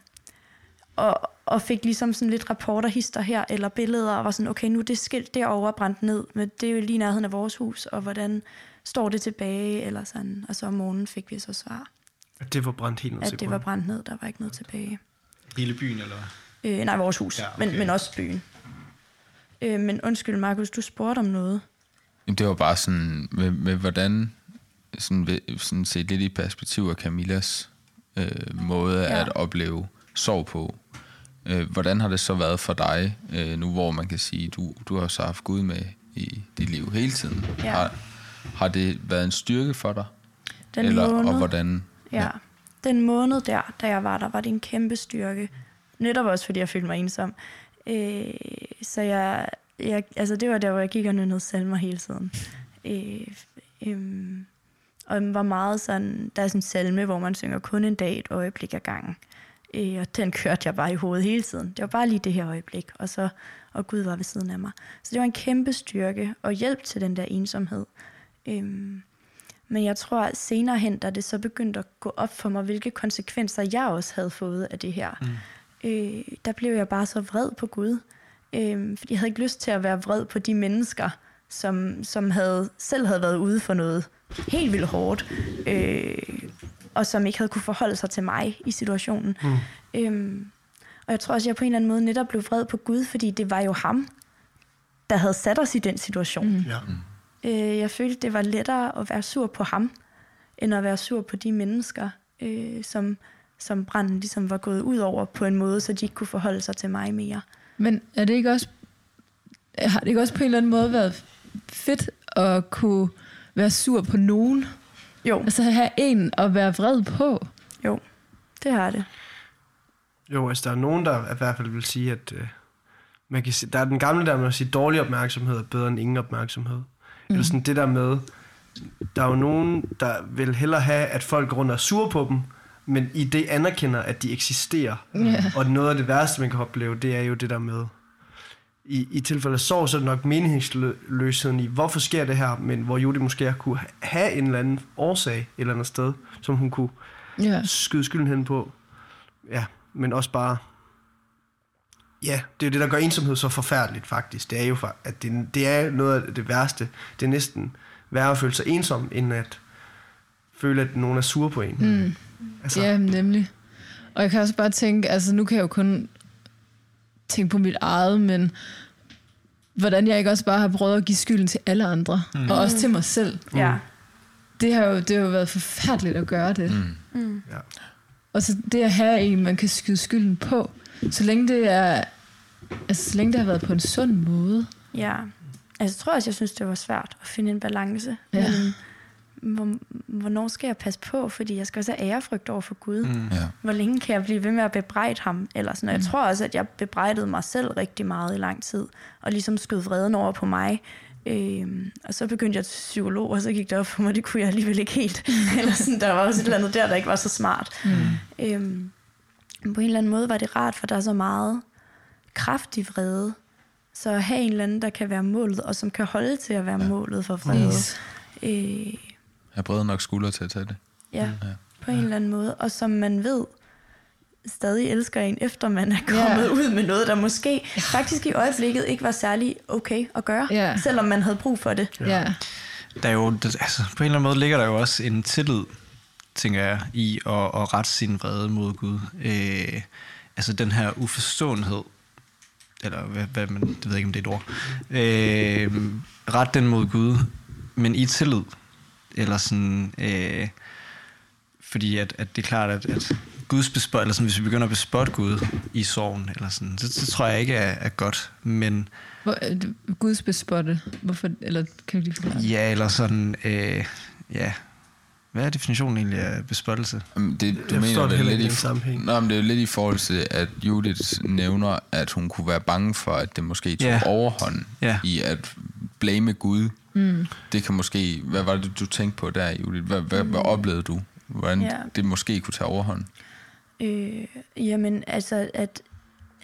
og, og fik ligesom sådan lidt rapporter, hister her, eller billeder, og var sådan, okay, nu er det skilt derovre brændt ned, men det er jo lige nærheden af vores hus, og hvordan står det tilbage, eller sådan. Og så om morgenen fik vi så svar. At det var brændt helt ned At det var brændt ned, der var ikke noget tilbage. Hele byen, eller hvad? Øh, nej, vores hus, ja, okay. men, men også byen. Øh, men undskyld, Markus, du spurgte om noget. Jamen, det var bare sådan, med, med hvordan, sådan, ved- sådan set lidt i perspektiv af Camillas øh, måde Ja. ja. at opleve sorg på. Øh, hvordan har det så været for dig, øh, nu hvor man kan sige, du, du har så haft Gud med i dit liv hele tiden? Ja. Har, har det været en styrke for dig? Den Eller, måned, og hvordan? ja, den måned der, da jeg var der, var det en kæmpe styrke. Netop også, fordi jeg følte mig ensom. Øh, så jeg, jeg, altså det var der, hvor jeg gik og nynnede salmer hele tiden. Øh, øhm, og den var meget sådan, der er sådan en salme, hvor man synger kun en dag, et øjeblik ad gangen. Øh, og den kørte jeg bare i hovedet hele tiden. Det var bare lige det her øjeblik, og så og Gud var ved siden af mig. Så det var en kæmpe styrke og hjælp til den der ensomhed. Øhm, men jeg tror, at senere hen, da det så begyndte at gå op for mig, hvilke konsekvenser jeg også havde fået af det her, mm. øh, der blev jeg bare så vred på Gud. Øh, fordi jeg havde ikke lyst til at være vred på de mennesker, som, som havde, selv havde været ude for noget helt vildt hårdt, øh, og som ikke havde kunne forholde sig til mig i situationen. Mm. Øhm, og jeg tror også, at jeg på en eller anden måde netop blev vred på Gud, fordi det var jo ham, der havde sat os i den situation. Mm. Ja. Øh, jeg følte, det var lettere at være sur på ham, end at være sur på de mennesker, øh, som, som branden ligesom var gået ud over på en måde, så de ikke kunne forholde sig til mig mere. Men er det ikke også, har det ikke også på en eller anden måde været fedt at kunne være sur på nogen? Jo, Altså have en at være vred på? jo, det har det. Jo, altså der er nogen, der i hvert fald vil sige, at øh, man kan sige, der er den gamle der med at sige, dårlig opmærksomhed er bedre end ingen opmærksomhed. Mm. Eller sådan det der med, der er jo nogen, der vil hellere have, at folk rundt og er sure på dem, men i det anerkender, at de eksisterer. Ja. Og noget af det værste, man kan opleve, det er jo det der med, i, i tilfælde af sorg, så er det nok meningsløsheden i, hvorfor sker det her, men hvor Judy måske kunne have en eller anden årsag et eller andet sted, som hun kunne Ja. skyde skylden hen på. Ja, men også bare... Ja, det er jo det, der gør ensomhed så forfærdeligt faktisk. Det er jo, at det, det er noget af det værste. Det er næsten værre at føle sig ensom, end at føle, at nogen er sur på en. Mm. Altså, Ja, nemlig. Og jeg kan også bare tænke, altså nu kan jeg jo kun tænke på mit eget, men hvordan jeg ikke også bare har prøvet at give skylden til alle andre, mm. og også til mig selv. Ja, Det har jo, det har jo været forfærdeligt at gøre det. Mm. Ja. Og så det at have en, man kan skyde skylden på, så længe det er, altså så længe det har været på en sund måde. ja. Altså, jeg tror også, jeg synes, det var svært at finde en balance. Ja. Men, hvor, hvornår skal jeg passe på? Fordi jeg skal også have ærefrygt over for Gud. Mm. Ja. Hvor længe kan jeg blive ved med at bebrejde ham? Eller sådan. Og jeg tror også, at jeg bebrejdede mig selv rigtig meget i lang tid. Og ligesom skød vreden over på mig. Øhm, og så begyndte jeg til psykolog, og så gik det op for mig, det kunne jeg alligevel ikke helt. eller sådan, der var også et eller andet der, der ikke var så smart. Mm. Øhm, på en eller anden måde var det rart, for der er så meget kraftig vrede. Så at have en eller anden, der kan være målet, og som kan holde til at være ja. målet for vrede. Præcis. Øh, Jeg har brede nok skuldre til at tage det. ja, Ja. på en eller anden måde. Og som man ved, stadig elsker en, efter man er kommet Ja. ud med noget, der måske faktisk i øjeblikket ikke var særlig okay at gøre, Ja. selvom man havde brug for det. Ja. ja. Der er jo, det- altså, på en eller anden måde ligger der jo også en tillid, tænker jeg, i at, at rette sin vrede mod Gud. Øh, altså den her uforståenhed, eller hvad, hvad man, det ved jeg ikke, om det er et ord. Øh, ret den mod Gud, men i tillid. Eller sådan, øh, fordi at, at det er klart, at, at Guds bespot, eller sådan, hvis vi begynder at bespotte Gud i sorgen, eller sådan, så, så tror jeg ikke er, er godt. Men Hvor, Guds bespotte. Hvorfor, eller kan du lige forklare? Ja, eller sådan, øh, ja, hvad er definitionen egentlig af bespottelse? Jamen, det, du Jeg forstår mener det heller lidt ikke i sammenhæng. Nå, men det er jo lidt i forhold til, at Judith nævner, at hun kunne være bange for, at det måske tog Ja. overhånd Ja. i at blame Gud. Mm. Det kan måske... Hvad var det, du tænkte på der, Judith? Hvad, hvad, hvad oplevede du? Hvordan Ja. det måske kunne tage overhånd? Øh, jamen, altså, at,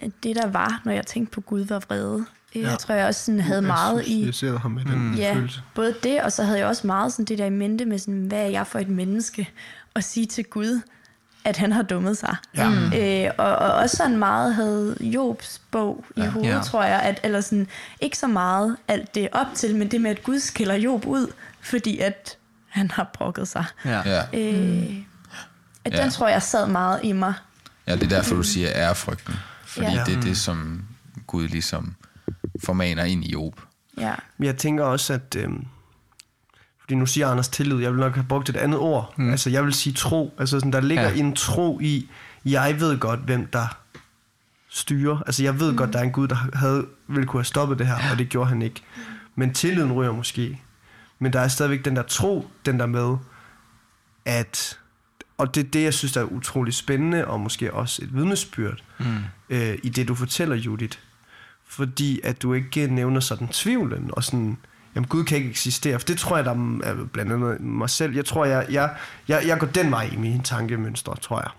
at det der var, når jeg tænkte på Gud, var vrede. Øh, Ja. Jeg tror, jeg også sådan, havde meget i... Jeg ser ham med den mm. Ja, følelse. både det, og så havde jeg også meget sådan det der i mente med, sådan, hvad er jeg for et menneske? at sige til Gud, at han har dummet sig. Ja. Mm. Øh, og, og også sådan meget havde Jobs bog i hovedet, Ja. tror jeg. At, eller sådan, ikke så meget alt det op til, men det med, at Gud skiller Job ud, fordi at han har brokket sig. Ja. Ja. Øh, at Ja. den tror jeg sad meget i mig. ja, det er derfor, du siger ærefrygten. Fordi Ja. det er det, som Gud ligesom formaner ind i Job. Ja. Men jeg tænker også, at... Øhm, fordi nu siger Anders tillid, jeg vil nok have brugt et andet ord. Mm. Altså, jeg vil sige tro. Altså, sådan, der ligger Ja. ja. en tro i, jeg ved godt, hvem der styrer. Altså, jeg ved mm. godt, der er en Gud, der havde, ville kunne have stoppet det her, og det gjorde han ikke. Men tilliden ryger måske. Men der er stadigvæk den der tro, den der med, at... Og det er det, jeg synes, der er utrolig spændende, og måske også et vidnesbyrd mm. øh, i det, du fortæller, Judith. Fordi at du ikke nævner sådan tvivlen, og sådan, jamen Gud kan ikke eksistere. For det tror jeg, der er blandt andet mig selv. Jeg tror, jeg, jeg, jeg, jeg går den vej i mine tankemønstre, tror jeg.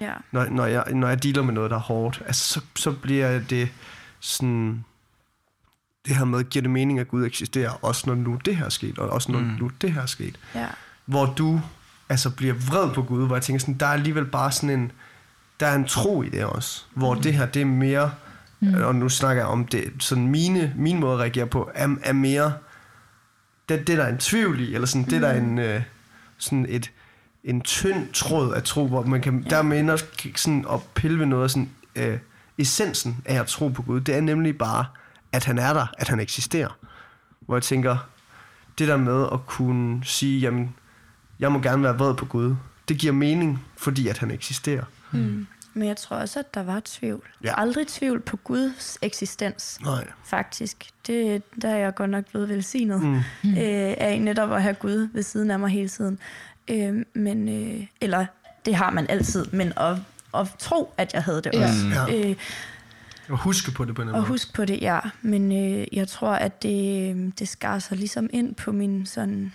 Ja. Når, når, jeg, når jeg dealer med noget, der er hårdt, altså, så, så bliver det sådan... Det her med, giver det mening, at Gud eksisterer, også når nu det her er sket, og også når mm. nu det her er sket ja. hvor du altså bliver vred på Gud, hvor jeg tænker sådan, der er alligevel bare sådan en, der er en tro i det også, hvor mm. det her, det er mere, mm. og nu snakker jeg om det, sådan mine, min måde at reagere på, er, er mere, det, det der er en tvivl i, eller sådan, mm. det der er en, øh, sådan et, en tynd tråd af tro, hvor man kan, der mener også sådan at pille ved noget af sådan, øh, essensen af at tro på Gud, det er nemlig bare, at han er der, at han eksisterer. Hvor jeg tænker, det der med at kunne sige, jamen, jeg må gerne være vred på Gud, det giver mening, fordi at han eksisterer. Mm. Men jeg tror også, at der var tvivl. Ja. Aldrig tvivl på Guds eksistens. Nej. Faktisk. Det, der er jeg godt nok blevet velsignet mm. øh, af netop at have Gud ved siden af mig hele tiden. Øh, men, øh, eller det har man altid, men at, at tro, at jeg havde det Ja. også. Ja. Øh, Og huske på det på en og måde. husk på det, ja. Men øh, jeg tror, at det, øh, det skar sig ligesom ind på min sådan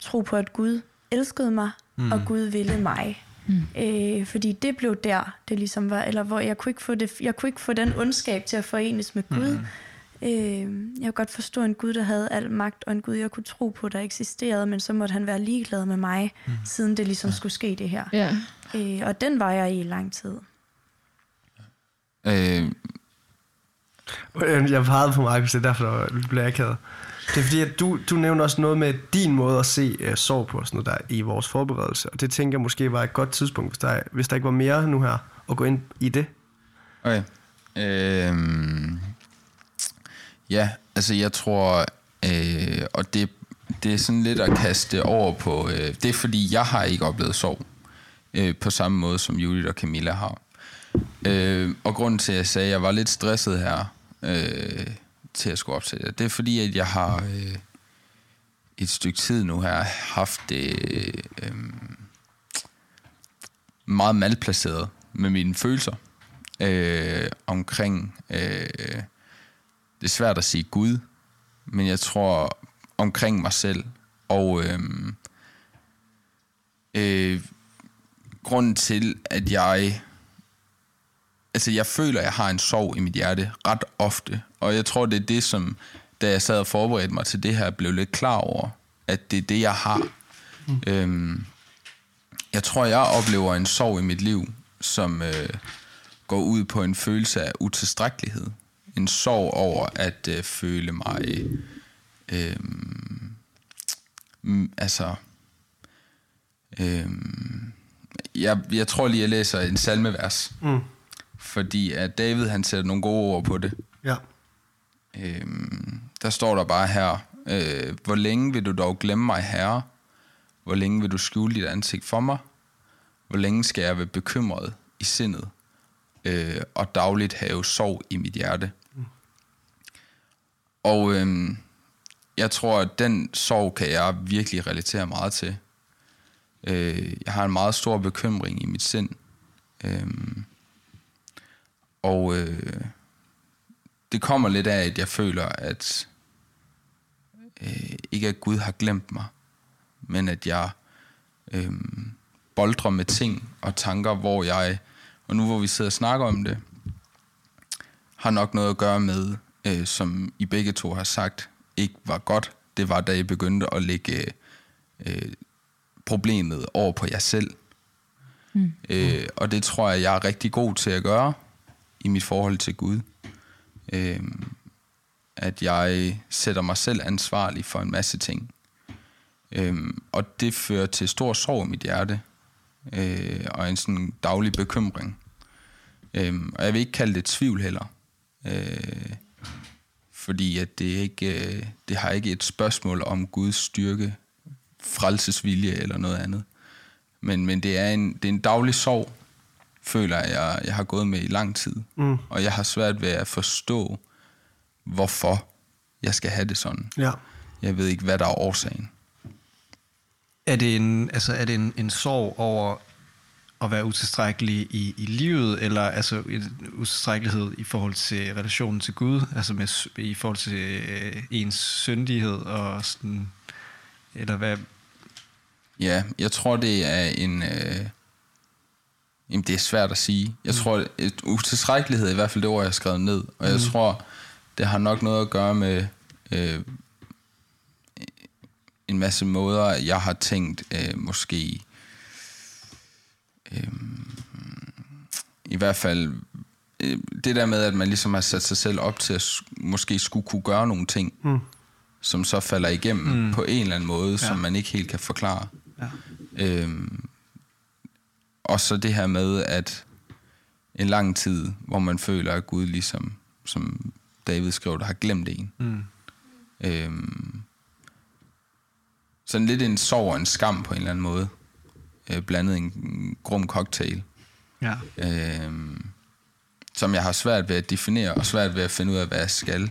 tro på, at Gud elskede mig, mm. og Gud ville mig. Mm. Øh, fordi det blev der, det ligesom var, eller hvor jeg kunne ikke få, det, jeg kunne ikke få den ondskab til at forenes med Gud. Mm. Øh, jeg kunne godt forstå en Gud, der havde al magt, og en Gud, jeg kunne tro på, der eksisterede, men så måtte han være ligeglad med mig, mm. siden det ligesom skulle ske det her. Ja. Øh, og den var jeg i lang tid. Øh, Jeg pegede på Markus, det er derfor, der blev jeg akavet. Det er fordi, at du, du nævner også noget med din måde at se uh, sorg på, sådan noget der i vores forberedelse. Og det tænker jeg måske var et godt tidspunkt, hvis der, hvis der ikke var mere nu her, at gå ind i det. Okay. Øhm, ja, altså jeg tror, øh, og det, det er sådan lidt at kaste over på, øh, det er fordi, jeg har ikke oplevet sorg øh, på samme måde, som Judith og Camilla har. Øh, og grunden til, at jeg sagde, at jeg var lidt stresset her, øh, til at skulle op det, det er fordi, at jeg har øh, et stykke tid nu her haft det øh, meget malplaceret med mine følelser øh, omkring, øh, det er svært at sige Gud, men jeg tror omkring mig selv. Og øh, øh, grunden til, at jeg, altså jeg føler, at jeg har en sorg i mit hjerte ret ofte, og jeg tror, det er det, som, da jeg sad og forberedte mig til det her, blev lidt klar over, at det er det, jeg har. Mm. Øhm, jeg tror, jeg oplever en sorg i mit liv, som øh, går ud på en følelse af utilstrækkelighed. En sorg over at øh, føle mig... Øh, øh, altså... Øh, jeg, jeg tror lige, jeg læser en salmevers. Mm. Fordi at David, han sætter nogle gode ord på det. Ja. Øhm, der står der bare her, øh, hvor længe vil du dog glemme mig, herre? Hvor længe vil du skjule dit ansigt for mig? Hvor længe skal jeg være bekymret i sindet? Øh, og dagligt have sorg i mit hjerte? Mm. Og øhm, jeg tror, at den sorg kan jeg virkelig relatere meget til. Øh, jeg har en meget stor bekymring i mit sind. Øh, og øh, det kommer lidt af, at jeg føler, at øh, ikke at Gud har glemt mig, men at jeg øh, boldrer med ting og tanker, hvor jeg, og nu hvor vi sidder og snakker om det, har nok noget at gøre med, øh, som I begge to har sagt, ikke var godt. Det var, da I begyndte at lægge øh, problemet over på jer selv. Mm. Øh, og det tror jeg, jeg er rigtig god til at gøre i mit forhold til Gud. Øh, at jeg sætter mig selv ansvarlig for en masse ting. Øhm, og det fører til stor sorg i mit hjerte, øh, og en sådan daglig bekymring. Øhm, og jeg vil ikke kalde det tvivl heller. Øh, fordi at det, ikke, øh, det har ikke et spørgsmål om Guds styrke, frelsesvilje eller noget andet. Men, men det, er en, det er en daglig sorg, føler jeg, jeg har gået med i lang tid. Mm. Og jeg har svært ved at forstå, hvorfor jeg skal have det sådan. Ja. Jeg ved ikke, hvad der er årsagen. Er det en, altså, er det en, en sorg over at være utilstrækkelig i, i livet, eller altså en utilstrækkelighed i forhold til relationen til Gud, altså med, i forhold til øh, ens syndighed og sådan, eller hvad? Ja, jeg tror, det er en... Øh, jamen, det er svært at sige. Jeg mm. tror, at utilstrækkelighed er i hvert fald det ord, jeg har skrevet ned, og mm. jeg tror, det har nok noget at gøre med øh, en masse måder, jeg har tænkt øh, måske øh, i hvert fald øh, det der med, at man ligesom har sat sig selv op til at måske skulle kunne gøre nogle ting, mm. som så falder igennem mm. på en eller anden måde, ja. som man ikke helt kan forklare. Ja. Øhm, og så det her med, at en lang tid, hvor man føler, at Gud ligesom, som David skrev, der har glemt en. Mm. Øhm, sådan lidt en sorg og en skam på en eller anden måde. Øh, blandet en grum cocktail. Ja. Øhm, som jeg har svært ved at definere, og svært ved at finde ud af, hvad jeg skal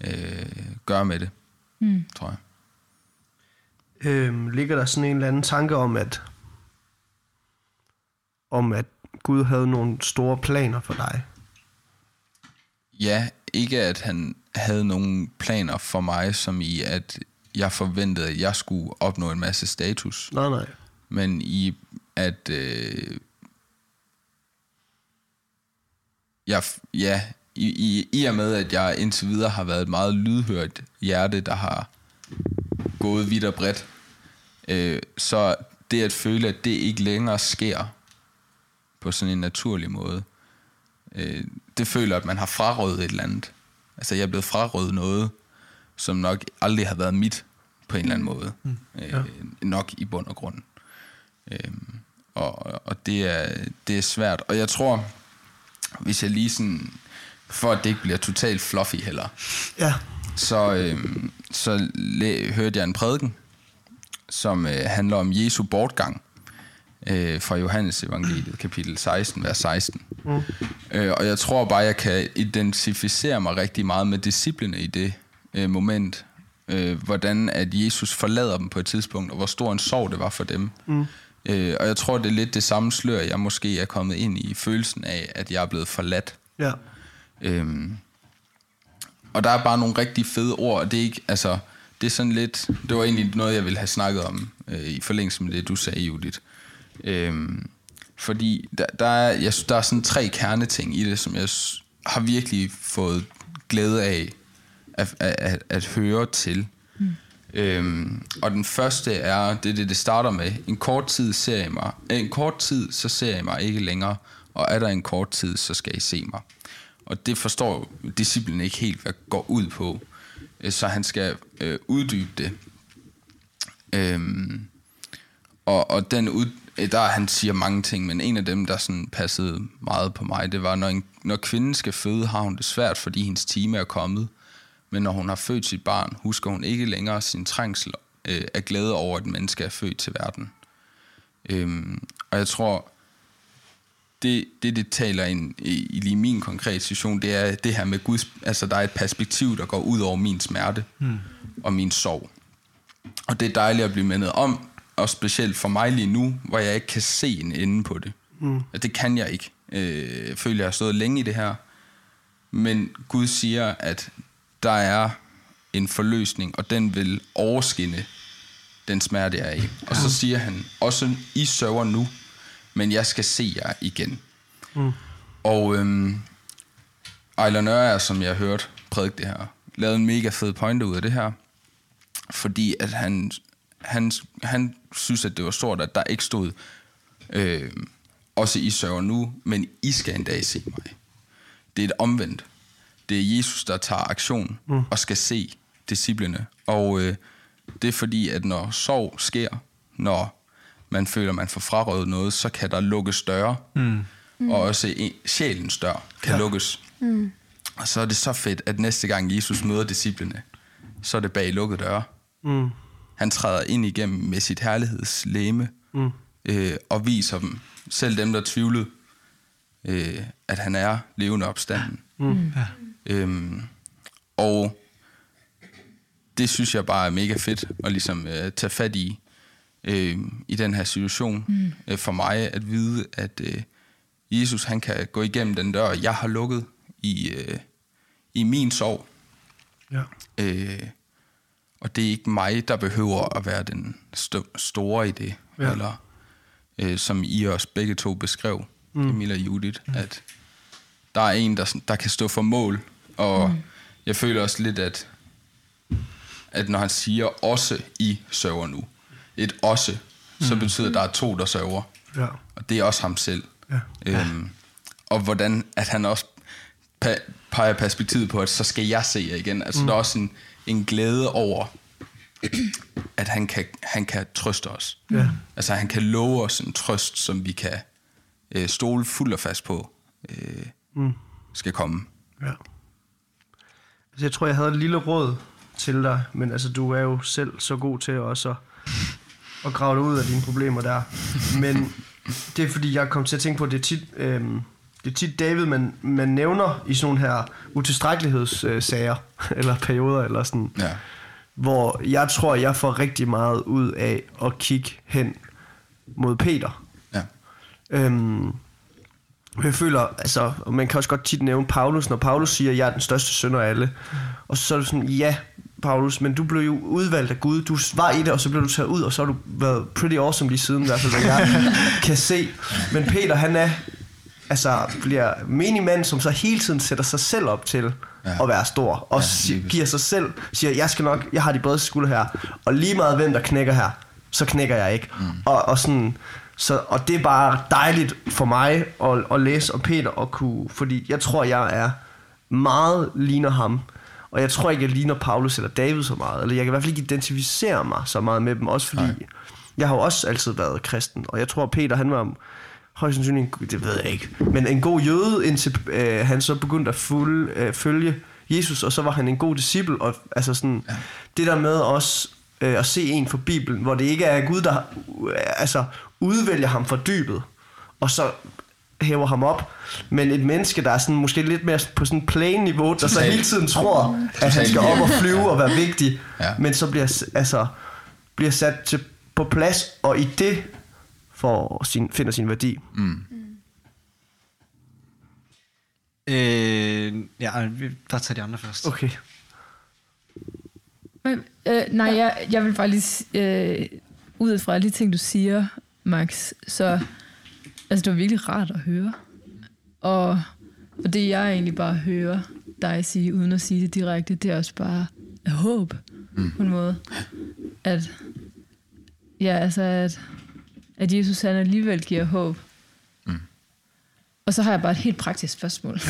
øh, gøre med det, mm. tror jeg. Øhm, ligger der sådan en eller anden tanke om, at om at Gud havde nogle store planer for dig? Ja, ikke at han havde nogle planer for mig, som i at jeg forventede, at jeg skulle opnå en masse status. Nej, nej. Men i at... Øh, jeg, ja, i, i, i og med, at jeg indtil videre har været et meget lydhørt hjerte, der har gået vidt og bredt, øh, så det at føle, at det ikke længere sker på sådan en naturlig måde, øh, det føler, at man har frarøvet et eller andet. Altså, jeg er blevet frarøvet noget, som nok aldrig har været mit på en eller anden måde. Mm. Øh, ja. Nok i bund og grund. Øh, og og det, er, det er svært. Og jeg tror, hvis jeg lige sådan, for at det ikke bliver totalt fluffy heller, ja. så, øh, så læ- hørte jeg en prædiken, som øh, handler om Jesu bortgang øh, fra Johannes evangeliet, kapitel 16, vers 16. Mm. Øh, og jeg tror bare, jeg kan identificere mig rigtig meget med disciplene i det øh, moment. Øh, hvordan at Jesus forlader dem på et tidspunkt, og hvor stor en sorg det var for dem. Mm. Øh, og jeg tror, det er lidt det samme slør, jeg måske er kommet ind i, følelsen af, at jeg er blevet forladt. Ja. Øhm, og der er bare nogle rigtig fede ord, og det er ikke, altså, det er sådan lidt, det var egentlig noget, jeg ville have snakket om, øh, i forlængelse med det, du sagde, Judith. Øhm, fordi der, der, er, jeg der er sådan tre kerneting i det, som jeg har virkelig fået glæde af at, at, at, at høre til. Mm. Øhm, og den første er, det er det, det starter med. En kort tid ser jeg mig. En kort tid, så ser jeg mig ikke længere. Og er der en kort tid, så skal I se mig. Og det forstår disciplen ikke helt, hvad går ud på. Øh, så han skal øh, uddybe det. Øhm, og, og den ud, Øh, der han siger mange ting, men en af dem, der sådan passede meget på mig, det var, når, en, når kvinden skal føde, har hun det svært, fordi hendes time er kommet. Men når hun har født sit barn, husker hun ikke længere sin trængsel øh, af glæde over, at et menneske er født til verden. Øhm, og jeg tror, det, det, det taler ind i, i lige min konkrete situation, det er det her med Guds, altså der er et perspektiv, der går ud over min smerte mm. og min sorg. Og det er dejligt at blive mindet om, og specielt for mig lige nu, hvor jeg ikke kan se en ende på det. Mm. Det kan jeg ikke. Øh, jeg føler, jeg har stået længe i det her. Men Gud siger, at der er en forløsning, og den vil overskinne den smerte, jeg er i. Og så siger han, også I sørger nu, men jeg skal se jer igen. Mm. Og øhm, Ejler Nørre, som jeg har hørt prædike det her, lavede en mega fed pointe ud af det her, fordi at han, han, han synes, at det var stort, at der ikke stod, øh, også I sørger nu, men I skal en dag se mig. Det er et omvendt. Det er Jesus, der tager aktion mm. og skal se disciplene. Og øh, det er fordi, at når sorg sker, når man føler, man får frarøvet noget, så kan der lukkes døre. Mm. Og også en, sjælens dør kan ja. lukkes. Mm. Og så er det så fedt, at næste gang Jesus møder disciplene, så er det bag lukkede døre. Mm. Han træder ind igennem med sit herlighedslæme mm. øh, og viser dem, selv dem, der tvivlede, øh, at han er levende opstanden. Mm. Ja. Øhm, og det synes jeg bare er mega fedt at ligesom øh, tage fat i øh, i den her situation. Mm. Øh, for mig at vide, at øh, Jesus han kan gå igennem den dør, jeg har lukket i, øh, i min sorg. Ja. Øh, og det er ikke mig, der behøver at være den st- store i det. Ja. Eller øh, som I os begge to beskrev, mm. Emil og Judith, mm. at der er en, der, der kan stå for mål. Og mm. jeg føler også lidt, at, at når han siger, også I sørger nu, et også, mm. så betyder at der er to, der sørger. Ja. Og det er også ham selv. Ja. Øhm, og hvordan at han også pa- peger perspektivet på, at så skal jeg se jer igen. Altså mm. der er også en, en glæde over, at han kan, han kan trøste os. Ja. Altså han kan love os en trøst, som vi kan øh, stole fuldt og fast på, øh, mm. skal komme. Ja. Altså, jeg tror, jeg havde et lille råd til dig, men altså, du er jo selv så god til også at, at grave dig ud af dine problemer der. Men det er fordi, jeg kom til at tænke på, det tit, øh, det er tit David, man, man nævner i sådan her utilstrækkelighedssager, øh, eller perioder, eller sådan. Ja hvor jeg tror, jeg får rigtig meget ud af at kigge hen mod Peter. Ja. Øhm, jeg føler, altså, man kan også godt tit nævne Paulus, når Paulus siger, at jeg er den største sønder af alle. Og så er det sådan, ja, Paulus, men du blev jo udvalgt af Gud. Du var i det, og så blev du taget ud, og så har du været pretty awesome lige siden, i hvert fald, hvad jeg kan se. Men Peter, han er, altså, bliver menig mand, som så hele tiden sætter sig selv op til ja. at være stor. Og ja, giver sig selv, siger, jeg skal nok, jeg har de bredeste skuldre her. Og lige meget hvem der knækker her, så knækker jeg ikke. Mm. Og, og sådan, så, og det er bare dejligt for mig at, at læse om Peter og kunne, fordi jeg tror, jeg er meget ligner ham. Og jeg tror ikke, jeg ligner Paulus eller David så meget. Eller jeg kan i hvert fald ikke identificere mig så meget med dem. Også fordi, Nej. jeg har jo også altid været kristen. Og jeg tror, Peter, han var højst sandsynligt, det ved jeg ikke, men en god jøde, indtil øh, han så begyndte at fulde, øh, følge Jesus, og så var han en god disciple, og altså sådan, ja. det der med også øh, at se en for Bibelen, hvor det ikke er Gud, der øh, altså, udvælger ham fra dybet, og så hæver ham op, men et menneske, der er sådan, måske lidt mere på sådan en plain niveau, der så hele tiden tror, at han skal op og flyve og være vigtig, ja. men så bliver, altså, bliver sat til, på plads, og i det for sin, finder sin værdi. Mm. Øh, ja, vi bare tage de andre først. Okay. Men, øh, nej, jeg, jeg vil bare lige, øh, ud fra alle de ting, du siger, Max, så altså, det var virkelig rart at høre. Og, og det, jeg egentlig bare hører dig sige, uden at sige det direkte, det er også bare håb, mm. på en måde. At, ja, altså, at at Jesus han alligevel giver håb. Mm. Og så har jeg bare et helt praktisk spørgsmål.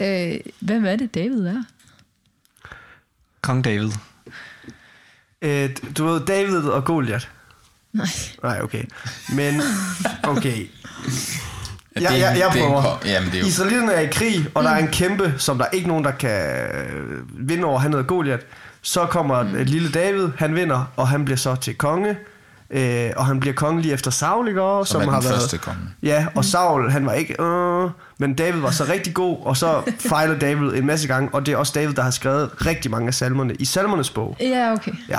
Ja. øh, hvem er det, David er? Kong David. Øh, du ved, David og Goliath. Nej. Nej, okay. Men, okay. Ja, jeg, jeg, jeg prøver. Det er jo... Israelitterne er i krig, og mm. der er en mm. kæmpe, som der er ikke nogen, der kan vinde over. Han hedder Goliath. Så kommer mm. lille David, han vinder, og han bliver så til konge. Øh, og han bliver konge lige efter Saul, ikke? Som, som har været, første konge. Ja, og Saul, han var ikke... Øh, men David var så rigtig god, og så fejler David en masse gange, og det er også David, der har skrevet rigtig mange af salmerne i salmernes bog. Ja, okay. Ja.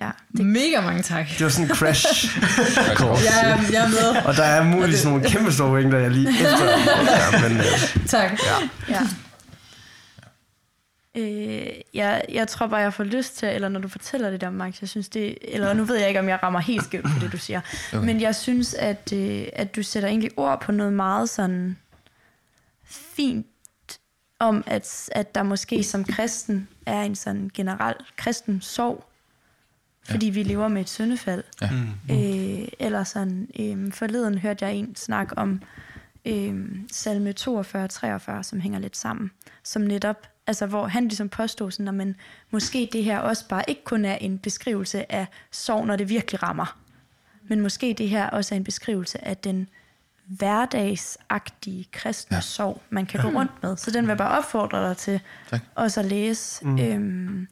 Ja, Det... Mega mange tak. Det var sådan en crash course. Jeg er, jeg er med. Og der er muligvis nogle kæmpe store pointer, jeg lige efter. Ja, men, øh, Tak. ja. ja. Øh, jeg, jeg tror bare, jeg får lyst til, eller når du fortæller det der, Max, jeg synes det, eller nu ved jeg ikke, om jeg rammer helt skævt på det, du siger, okay. men jeg synes, at, øh, at du sætter egentlig ord på noget meget sådan fint om, at, at der måske som kristen er en sådan generel kristen sorg, fordi vi lever med et syndefald. Ja. Øh, eller sådan, øh, forleden hørte jeg en snak om øh, salme 42-43, som hænger lidt sammen, som netop, altså hvor han ligesom påstod sådan, at man, måske det her også bare ikke kun er en beskrivelse af sorg, når det virkelig rammer, men måske det her også er en beskrivelse af den hverdagsagtige kristne ja. sorg, man kan gå rundt med. Så den vil jeg bare opfordre dig til Tak. også at læse. Mm. Øhm,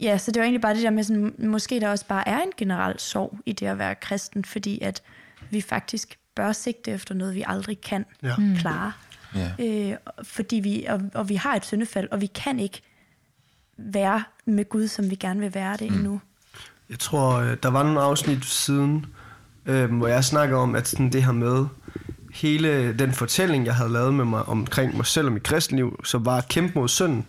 ja, så det var egentlig bare det der med, sådan, måske der også bare er en generel sorg i det at være kristen, fordi at vi faktisk bør sigte efter noget, vi aldrig kan Ja. klare. Ja. Øh, fordi vi, og, og vi har et syndefald, og vi kan ikke være med Gud, som vi gerne vil være det mm. endnu. Jeg tror, øh, der var nogle afsnit siden, øh, hvor jeg snakker om, at sådan det her med hele den fortælling, jeg havde lavet med mig omkring mig selv og mit kristenliv, som var at kæmpe mod synden.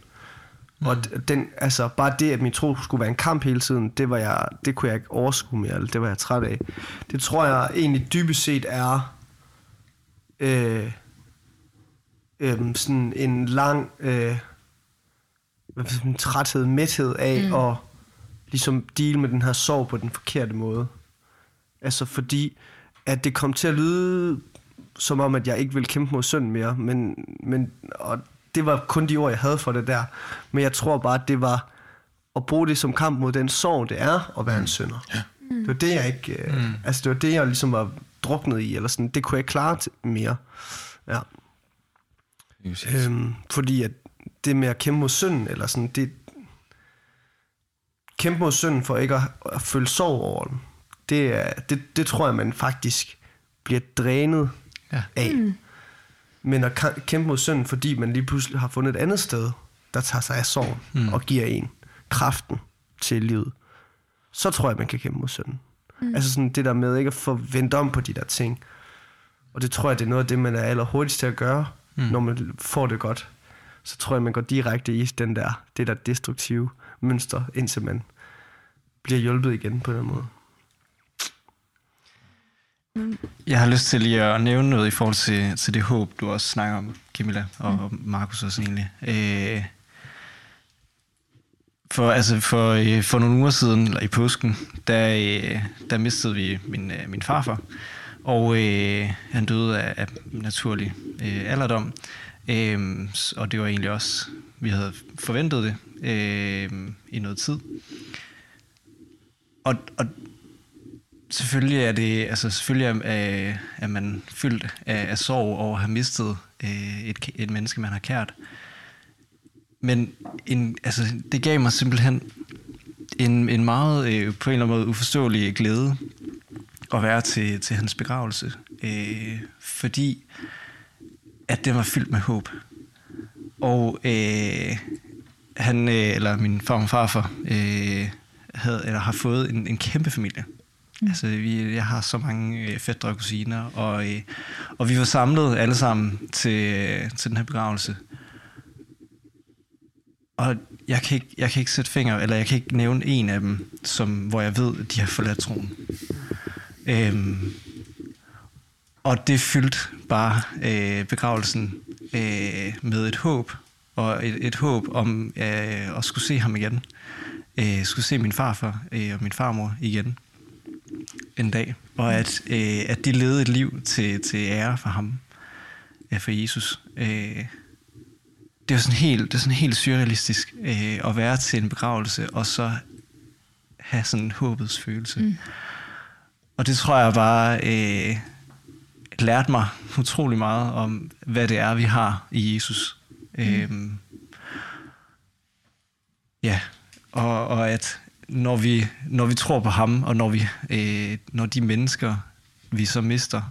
Mm. Og den, altså, bare det, at min tro skulle være en kamp hele tiden, det, var jeg, det kunne jeg ikke overskue mere, eller det var jeg træt af. Det tror jeg egentlig dybest set er øh, øh, sådan en lang øh, man, træthed, mæthed af mm. at ligesom deal med den her sorg på den forkerte måde. Altså fordi, at det kom til at lyde som om, at jeg ikke ville kæmpe mod synd mere, men, men og det var kun de ord, jeg havde for det der. Men jeg tror bare, at det var at bruge det som kamp mod den sorg, det er at være en synder. Ja. Det var det, jeg ikke... Øh, mm. Altså, det var det, jeg ligesom var druknet i, eller sådan. Det kunne jeg ikke klare til mere. Ja. Øhm, fordi at det med at kæmpe mod synden, eller sådan, det... Kæmpe mod synden for ikke at, at føle sorg over den, det, er, det, det tror jeg, man faktisk bliver drænet Ja. af. Mm. Men at kæmpe mod synden, fordi man lige pludselig har fundet et andet sted, der tager sig af sorgen mm. og giver en kraften til livet, så tror jeg, man kan kæmpe mod synden. Mm. Altså sådan det der med ikke at få vendt om på de der ting. Og det tror jeg, det er noget af det, man er allerhurtigst til at gøre, mm. når man får det godt. Så tror jeg, man går direkte i den der, det der destruktive mønster, indtil man bliver hjulpet igen på den måde. Jeg har lyst til lige at nævne noget i forhold til, til det håb, du også snakker om, Camilla, og mm. Markus også egentlig. Øh, for, altså for, øh, for nogle uger siden, eller i påsken, der, øh, der mistede vi min, øh, min farfar. Og øh, han døde af, af naturlig øh, alderdom. Øh, og det var egentlig også, vi havde forventet det øh, i noget tid. Og, og selvfølgelig er det, altså selvfølgelig er, er, er man fyldt af, af sorg over at have mistet øh, et, et menneske, man har kært. Men en, altså, det gav mig simpelthen en, en meget øh, på en eller anden måde uforståelig glæde at være til, til hans begravelse. Øh, fordi at det var fyldt med håb. Og øh, han, øh, eller min far og farfar, øh, havde, eller har fået en, en kæmpe familie. Mm. Altså, vi, jeg har så mange øh, fædre og kusiner, og, øh, og vi var samlet alle sammen til, øh, til den her begravelse. Og jeg kan, ikke, jeg kan ikke sætte fingre, eller jeg kan ikke nævne en af dem, som, hvor jeg ved, at de har forladt troen. Øhm, og det fyldte bare øh, begravelsen øh, med et håb, og et, et håb om øh, at skulle se ham igen. Øh, skulle se min farfar øh, og min farmor igen en dag. Og at, øh, at de levede et liv til, til ære for ham, øh, for Jesus. Øh, det er sådan helt, det er sådan helt surrealistisk øh, at være til en begravelse, og så have sådan en håbets følelse. Mm. Og det tror jeg bare øh, lærte mig utrolig meget om, hvad det er, vi har i Jesus. Mm. Øhm, ja, og, og at når vi, når vi tror på ham, og når, vi, øh, når de mennesker, vi så mister,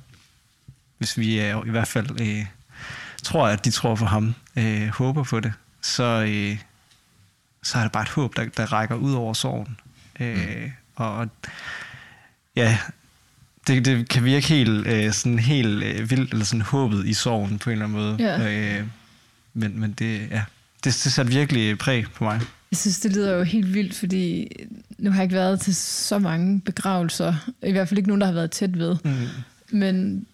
hvis vi er i hvert fald øh, tror, at de tror på ham, øh, håber på det, så, øh, så er det bare et håb, der, der rækker ud over sorgen. Øh, og og ja, det, det kan virke helt, øh, sådan helt øh, vildt, eller sådan håbet i sorgen på en eller anden måde. Ja. Øh, men, men det, ja, det, det satte virkelig præg på mig. Jeg synes, det lyder jo helt vildt, fordi nu har jeg ikke været til så mange begravelser. I hvert fald ikke nogen, der har været tæt ved. Mm. Men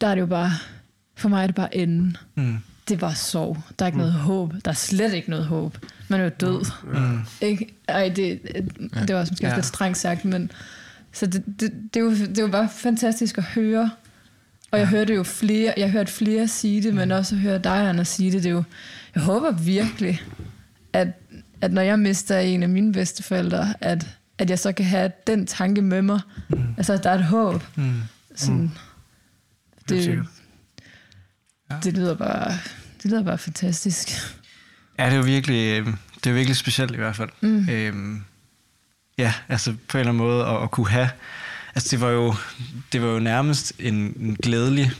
der er det jo bare, for mig er det bare enden. Mm. Det bare sorg. Der er ikke mm. noget håb. Der er slet ikke noget håb. Man er jo død. Mm. Ikke? Ej, det, det var måske Ja. ja. lidt strengt sagt, men så det, det, det, jo, det jo bare fantastisk at høre. Og jeg hørte jo flere, jeg har hørt flere sige det, men også høre dig, Anders, sige det. det er jo, jeg håber virkelig, at, at når jeg mister en af mine bedsteforældre, at, at jeg så kan have den tanke med mig. Mm. Altså, at der er et håb. Mm. Sådan, Helt det, sikkert. det, lyder bare, det lyder bare fantastisk. Ja, det er jo virkelig, øh, det er virkelig specielt i hvert fald. Mm. Øhm, ja, altså på en eller anden måde at, at kunne have... Altså det var jo, det var jo nærmest en, en glædelig,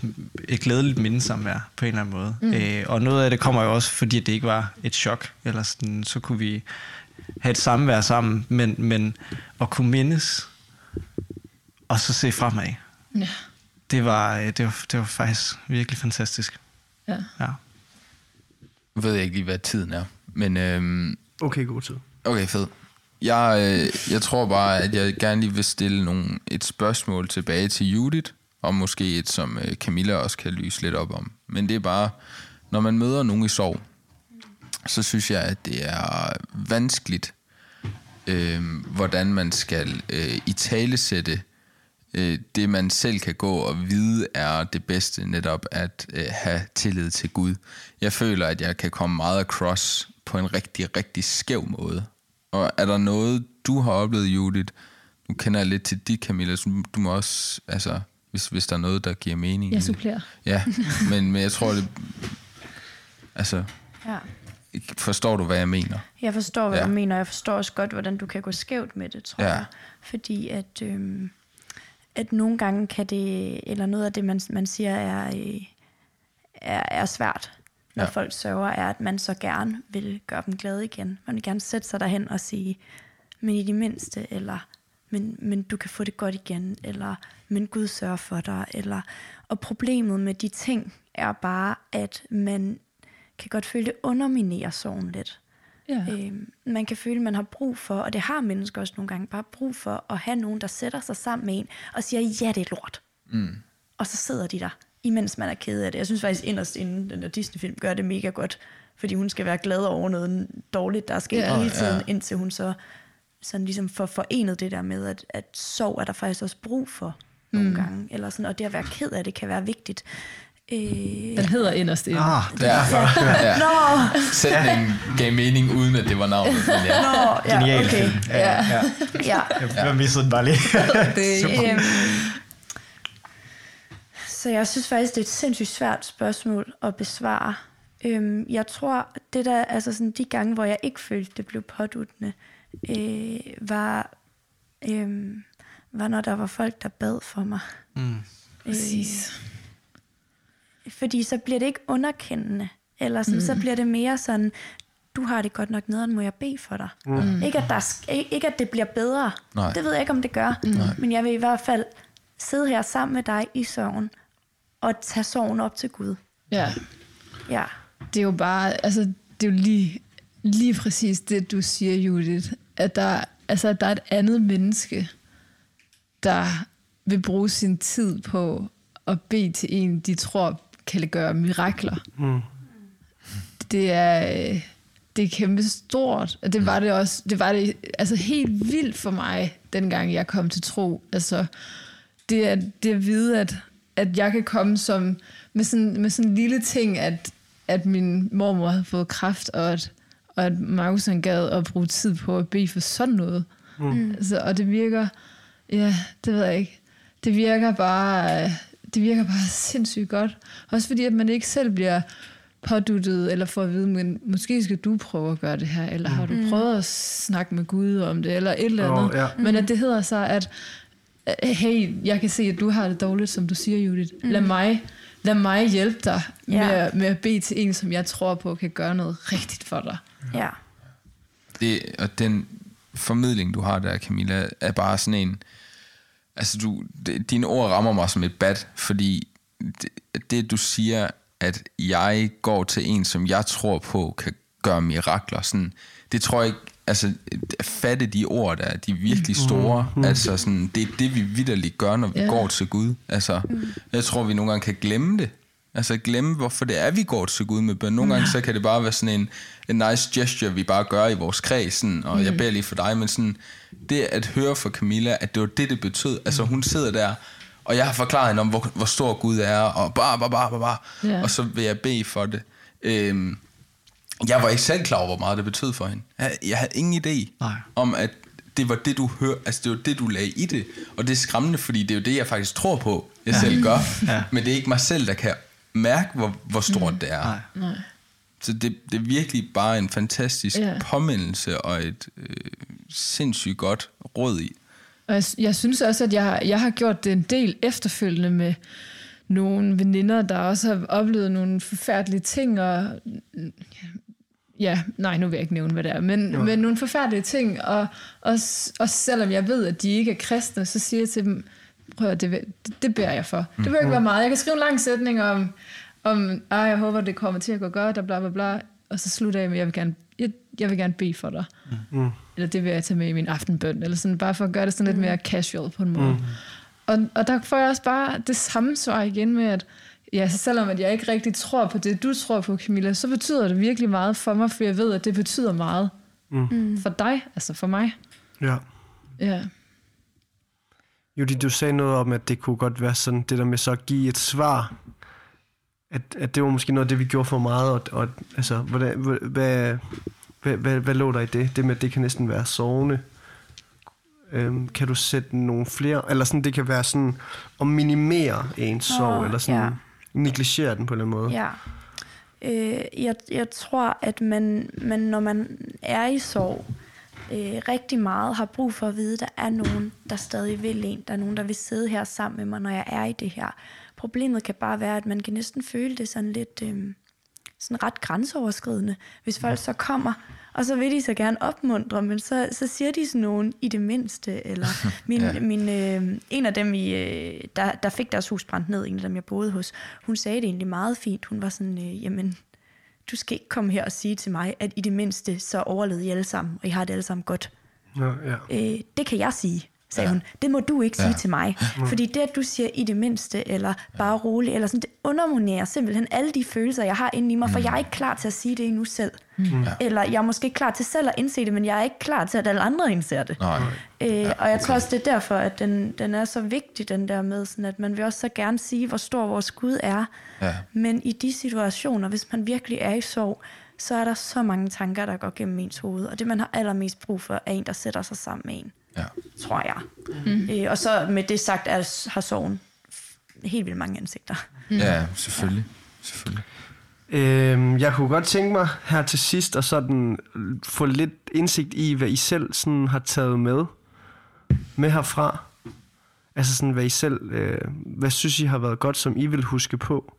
et glædeligt mindesamvær på en eller anden måde. Mm. Øh, og noget af det kommer jo også, fordi det ikke var et chok. Eller sådan, så kunne vi have et samvær sammen, men, men at kunne mindes, og så se fremad. Ja. Det var, øh, det var, det var faktisk virkelig fantastisk. ja. Ja. Ved jeg ikke lige, hvad tiden er. Men øhm, Okay, god tid. okay, fed. Jeg, øh, jeg tror bare, at jeg gerne lige vil stille nogle, et spørgsmål tilbage til Judith, og måske et, som øh, Camilla også kan lyse lidt op om. Men det er bare, når man møder nogen i sorg, så synes jeg, at det er vanskeligt, øh, hvordan man skal øh, i tale sætte øh, det, man selv kan gå og vide er det bedste, netop at øh, have tillid til Gud. Jeg føler, at jeg kan komme meget across på en rigtig, rigtig skæv måde. Og er der noget, du har oplevet, Judith? Nu kender jeg lidt til dit, Camilla, så du må også, altså, hvis, hvis der er noget, der giver mening. Jeg supplerer. Ja, men, men jeg tror, det... Altså, Ja. forstår du, hvad jeg mener? Jeg forstår, hvad Ja. du mener. Jeg forstår også godt, hvordan du kan gå skævt med det, tror Ja. ja. jeg. Fordi at, øhm, at nogle gange kan det, eller noget af det, man, man siger, er, øh, er, er svært, når Ja. folk sørger, er, at man så gerne vil gøre dem glade igen. Man vil gerne sætte sig derhen og sige, men i det mindste, eller men, men du kan få det godt igen, eller men Gud sørger for dig, eller og problemet med de ting er bare, at man kan godt føle, det underminerer sorgen lidt. Ja. Øhm, man kan føle, at man har brug for, og det har mennesker også nogle gange, bare brug for at have nogen, der sætter sig sammen med en og siger, ja, det er lort. Mm. Og så sidder de der, imens man er ked af det. Jeg synes faktisk inderst inden den der Disney-film gør det mega godt, fordi hun skal være glad over noget dårligt, der er sket Ja. ja. hele tiden, Ja. ja. indtil hun så sådan ligesom får forenet det der med, at, at sorg er der faktisk også brug for nogle Mm. gange. Eller sådan, og det at være ked af det kan være vigtigt. Øh, Den hedder inderst inde. Ah, det Ja, ja. Nå, Sætningen gav mening, uden at det var navnet. Men ja. nå, ja, Genial okay. film. Ja, ja. Ja, Jeg missede den bare lige. Det, Øhm, så jeg synes faktisk, det er et sindssygt svært spørgsmål at besvare. Øhm, jeg tror, det der, altså sådan de gange, hvor jeg ikke følte, det blev påduttende, øh, var, øhm, var, når der var folk, der bad for mig. Mm. præcis. Øh, fordi så bliver det ikke underkendende, eller sådan, mm. så bliver det mere sådan, du har det godt nok nederen, må jeg bede for dig. Mm. Ikke, at der, er ikke, at det bliver bedre. Nej. Det ved jeg ikke, om det gør. Mm. Men jeg vil i hvert fald sidde her sammen med dig i sorgen, og tage sorgen op til Gud. Ja. Ja. Det er jo bare, altså, det er jo lige, lige præcis det, du siger, Judith. At der, altså, at der er et andet menneske, der vil bruge sin tid på at bede til en, de tror kan gøre mirakler. Mm. Det er, øh, det er kæmpe stort. Og det var det også, det var det altså helt vildt for mig, dengang jeg kom til tro. Altså, det er det at vide, at, at jeg kan komme som, med sådan, med sådan en lille ting, at, at min mormor havde fået kræft, og at, og at Markus han gad at bruge tid på at bede for sådan noget. Mm. Altså, og det virker, ja, det ved jeg ikke. Det virker bare, det virker bare sindssygt godt. Også fordi, at man ikke selv bliver påduttet, eller får at vide, men måske skal du prøve at gøre det her, eller har du prøvet at snakke med Gud om det, eller et eller andet. ja. Men at det hedder så, at hey, jeg kan se, at du har det dårligt, som du siger, Judith. Lad mig lad mig hjælpe dig med, Ja. med at bede til en, som jeg tror på kan gøre noget rigtigt for dig. Ja. Det, og den, formidling, du har der, Camilla, er bare sådan en... Altså, du, det, dine ord rammer mig som et bat, fordi det, det, du siger, at jeg går til en, som jeg tror på, kan gøre mirakler, sådan, det tror jeg ikke, altså, at fatte de ord der, de er virkelig store. Mm. Altså, sådan, det er det, vi vidderligt gør, når vi Ja. går til Gud. Altså, jeg tror, vi nogle gange kan glemme det. Altså glemme, hvorfor det er, vi går til Gud med bøn. Nogle gange så kan det bare være sådan en, en nice gesture, vi bare gør i vores kreds, sådan, og jeg beder lige for dig, men sådan, det at høre fra Camilla, at det var det, det betød. Altså hun sidder der, og jeg har forklaret hende om, hvor, hvor stor Gud er, og bare, bare, bare, bare, bare. Ja. og så vil jeg bede for det. Øhm, jeg var ikke selv klar over, hvor meget det betød for hende. Jeg, jeg havde ingen idé Nej. om, at det var det, du hør, altså det var det, du lagde i det. Og det er skræmmende, fordi det er jo det, jeg faktisk tror på, jeg ja. selv gør. Ja. Men det er ikke mig selv, der kan mærke, hvor, hvor stort mm. det er. Nej. Nej. Så det, det er virkelig bare en fantastisk Ja. ja. påmindelse og et øh, sindssygt godt råd i. Og jeg, jeg synes også, at jeg, jeg har gjort det en del efterfølgende med nogle veninder, der også har oplevet nogle forfærdelige ting, og ja, nej, nu vil jeg ikke nævne, hvad det er, men, men nogle forfærdelige ting, og også, også selvom jeg ved, at de ikke er kristne, så siger jeg til dem, prøv at det, vil- det, beder jeg for. Det behøver ikke være meget. Jeg kan skrive en lang sætning om, om ah, jeg håber, det kommer til at gå godt, og bla bla bla, og så slutter jeg med, jeg vil gerne, jeg, jeg vil gerne bede for dig. Mm. Eller det vil jeg tage med i min aftenbøn, eller sådan, bare for at gøre det sådan lidt mere casual på en måde. Mm. Og, og der får jeg også bare det samme svar igen med, at ja, så selvom at jeg ikke rigtig tror på det, du tror på, Camilla, så betyder det virkelig meget for mig, for jeg ved, at det betyder meget mm. for dig, altså for mig. Ja. Ja. Judy, du sagde noget om, at det kunne godt være sådan, det der med så at give et svar, at, at det var måske noget af det, vi gjorde for meget, og, og altså, hvordan, hvad, hvad, hvad, hvad, hvad lå der i det? Det med, at det kan næsten være sovende. Øhm, kan du sætte nogle flere, eller sådan, det kan være sådan, at minimere ens sorg, Åh, eller sådan, ja. Negligere den på en eller anden måde. Ja. Øh, jeg, jeg tror, at man, man, når man er i sorg, øh, rigtig meget har brug for at vide, at der er nogen, der stadig vil en. Der er nogen, der vil sidde her sammen med mig, når jeg er i det her. Problemet kan bare være, at man kan næsten føle det sådan lidt øh, sådan ret grænseoverskridende, hvis folk så kommer, og så vil de så gerne opmuntre, men så, så siger de sådan nogen i det mindste, eller min, Ja. ja. min, øh, en af dem, i, øh, der, der fik deres hus brændt ned, en af dem, jeg boede hos, hun sagde det egentlig meget fint. Hun var sådan, øh, jamen, du skal ikke komme her og sige til mig, at i det mindste, så overlevede I alle sammen, og I har det alle sammen godt. Nå, ja. Øh, det kan jeg sige, sagde ja. hun. Det må du ikke sige Ja. til mig. Fordi det, at du siger i det mindste, eller bare roligt, eller sådan, det underminerer simpelthen alle de følelser, jeg har inde i mig, for jeg er ikke klar til at sige det endnu selv. Mm. Eller jeg er måske ikke klar til selv at indse det, men jeg er ikke klar til, at alle andre indser det. Nej. Øh, og jeg tror også, det er derfor, at den, den er så vigtig, den der med, sådan at man vil også så gerne sige, hvor stor vores Gud er. Ja. Men i de situationer, hvis man virkelig er i sorg, så er der så mange tanker, der går gennem ens hoved. Og det, man har allermest brug for, er en, der sætter sig sammen med en, Ja. tror jeg. Mm. Øh, og så med det sagt, er, har sorgen helt vildt mange ansigter. ja, selvfølgelig. selvfølgelig. Øhm, jeg kunne godt tænke mig her til sidst at sådan få lidt indsigt i, hvad I selv sådan har taget med, med herfra. Altså sådan, hvad I selv, øh, hvad synes I har været godt, som I vil huske på?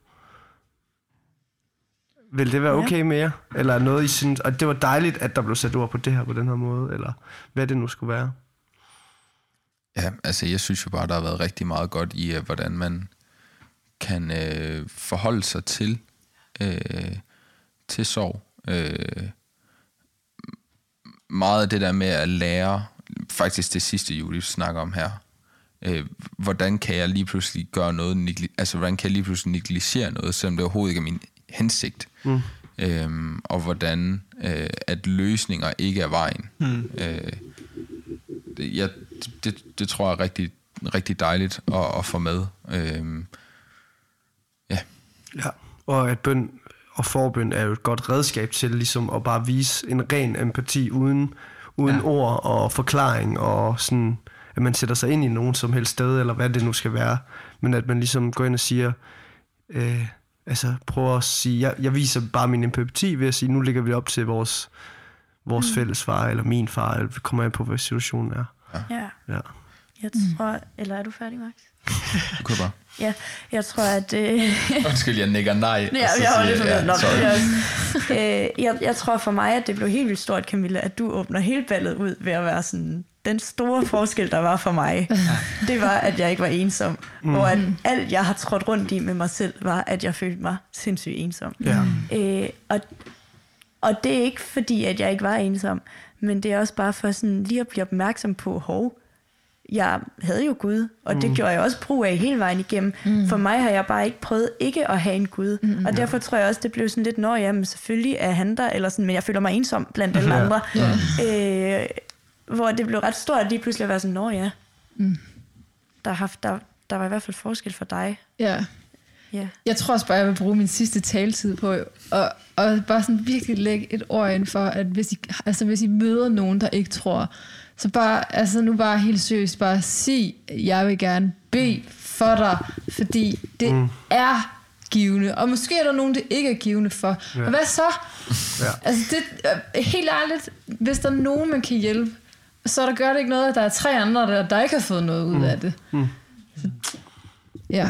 Vil det være Ja. okay med jer? Eller er noget, I synes, og det var dejligt, at der blev sat ord på det her på den her måde, eller hvad det nu skulle være? Ja, altså jeg synes jo bare, der har været rigtig meget godt i, øh, hvordan man kan øh, forholde sig til, øh, til sorg. Øh, meget af det der med at lære, faktisk det sidste, Julie snakker om her, øh, hvordan kan jeg lige pludselig gøre noget, altså hvordan kan jeg lige pludselig negligere noget, selvom det overhovedet ikke er min hensigt. Mm. Øhm, og hvordan øh, at løsninger ikke er vejen. Mm. Øh, jeg, det, det tror jeg er rigtig, rigtig dejligt at, at få med. Øhm, ja, Ja, og at bøn og forbøn er jo et godt redskab til ligesom at bare vise en ren empati uden, uden ja. Ja. ord og forklaring og sådan, at man sætter sig ind i nogen som helst sted, eller hvad det nu skal være, men at man ligesom går ind og siger, øh, altså prøver at sige, jeg, jeg viser bare min empati ved at sige, nu ligger vi op til vores, vores mm. fælles far, eller min far, eller vi kommer an på, hvad situationen er. Ja. Ja. Jeg tror... Eller er du færdig, Max? Du kan bare. Ja, jeg tror, at... Øh, Undskyld, jeg nikker nej. Ja, jeg var lidt ja, sorry. jeg, øh, jeg, jeg tror for mig, at det blev helt vildt stort, Camilla, at du åbner hele ballet ud ved at være sådan... Den store forskel, der var for mig, det var, at jeg ikke var ensom. Mm. Og at alt, jeg har trådt rundt i med mig selv, var, at jeg følte mig sindssygt ensom. Ja. Øh, og, og det er ikke fordi, at jeg ikke var ensom, men det er også bare for sådan lige at blive opmærksom på, hov, jeg havde jo Gud, og det gjorde jeg også brug af hele vejen igennem. Mm. For mig har jeg bare ikke prøvet ikke at have en Gud, mm. og derfor tror jeg også, det blev sådan lidt, når ja, men selvfølgelig er han der, eller sådan, men jeg føler mig ensom blandt alle andre. Øh, hvor det blev ret stort lige pludselig at være sådan, nå ja, mm. der, har, haft- der, der var i hvert fald forskel for dig. Ja. Ja. Jeg tror også bare, jeg vil bruge min sidste taletid på at, og bare sådan virkelig lægge et ord ind for, at hvis I, altså hvis I møder nogen, der ikke tror, så bare, altså nu bare helt seriøst, bare sig, jeg vil gerne bede for dig, fordi det mm. er givende, og måske er der nogen, det ikke er givende for. Ja. Og hvad så? Ja. Altså det, øh, helt ærligt, hvis der er nogen, man kan hjælpe, så der gør det ikke noget, at der er tre andre, der, der ikke har fået noget ud af det. Mm. Så, ja.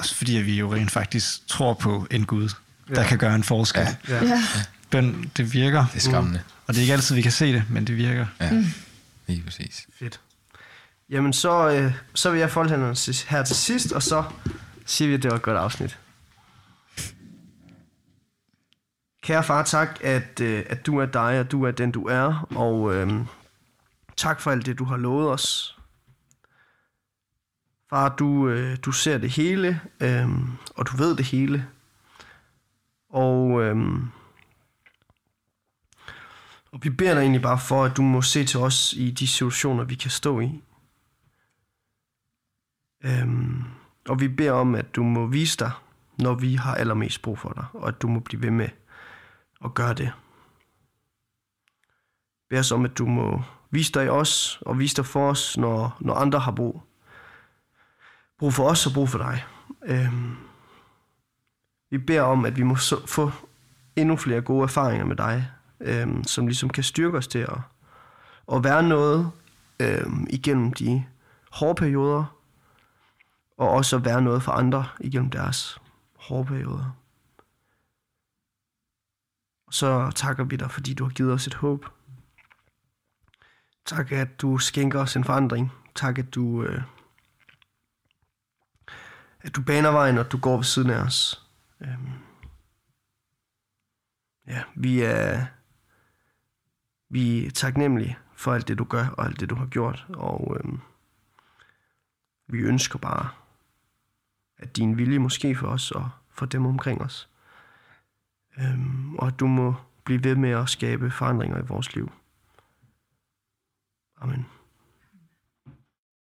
Også fordi at vi jo rent faktisk tror på en Gud, der kan gøre en forskel. Ja. Ja. ja. Bøn, det virker. Det er skræmmende. Og det er ikke altid, vi kan se det, men det virker. Ja, lige præcis. Fedt. Jamen, så, øh, så vil jeg folde hænderne her til sidst, og så siger vi, at det var et godt afsnit. Kære far, tak, at, øh, at du er dig, og du er den, du er. Og øh, tak for alt det, du har lovet os. Far, du, øh, du ser det hele, øh, og du ved det hele. Og, øh, og vi beder dig egentlig bare for, at du må se til os i de situationer, vi kan stå i. Øh, og vi beder om, at du må vise dig, når vi har allermest brug for dig, og at du må blive ved med at gøre det. Bed os om, at du må vise dig i os, og vise dig for os, når, når andre har brug. Brug for os og brug for dig. Øhm, vi beder om, at vi må så, få endnu flere gode erfaringer med dig, øhm, som ligesom kan styrke os til at, at være noget øhm, igennem de hårde perioder, og også at være noget for andre igennem deres hårde perioder. Og så takker vi dig, fordi du har givet os et håb. Tak, at du skænker os en forandring. Tak, at du, øh, at du baner vejen, og du går ved siden af os. Øhm, ja, vi er, vi er taknemmelige for alt det, du gør, og alt det, du har gjort. Og øhm, vi ønsker bare, at din vilje måske for os og for dem omkring os. Øhm, og at du må blive ved med at skabe forandringer i vores liv. Amen.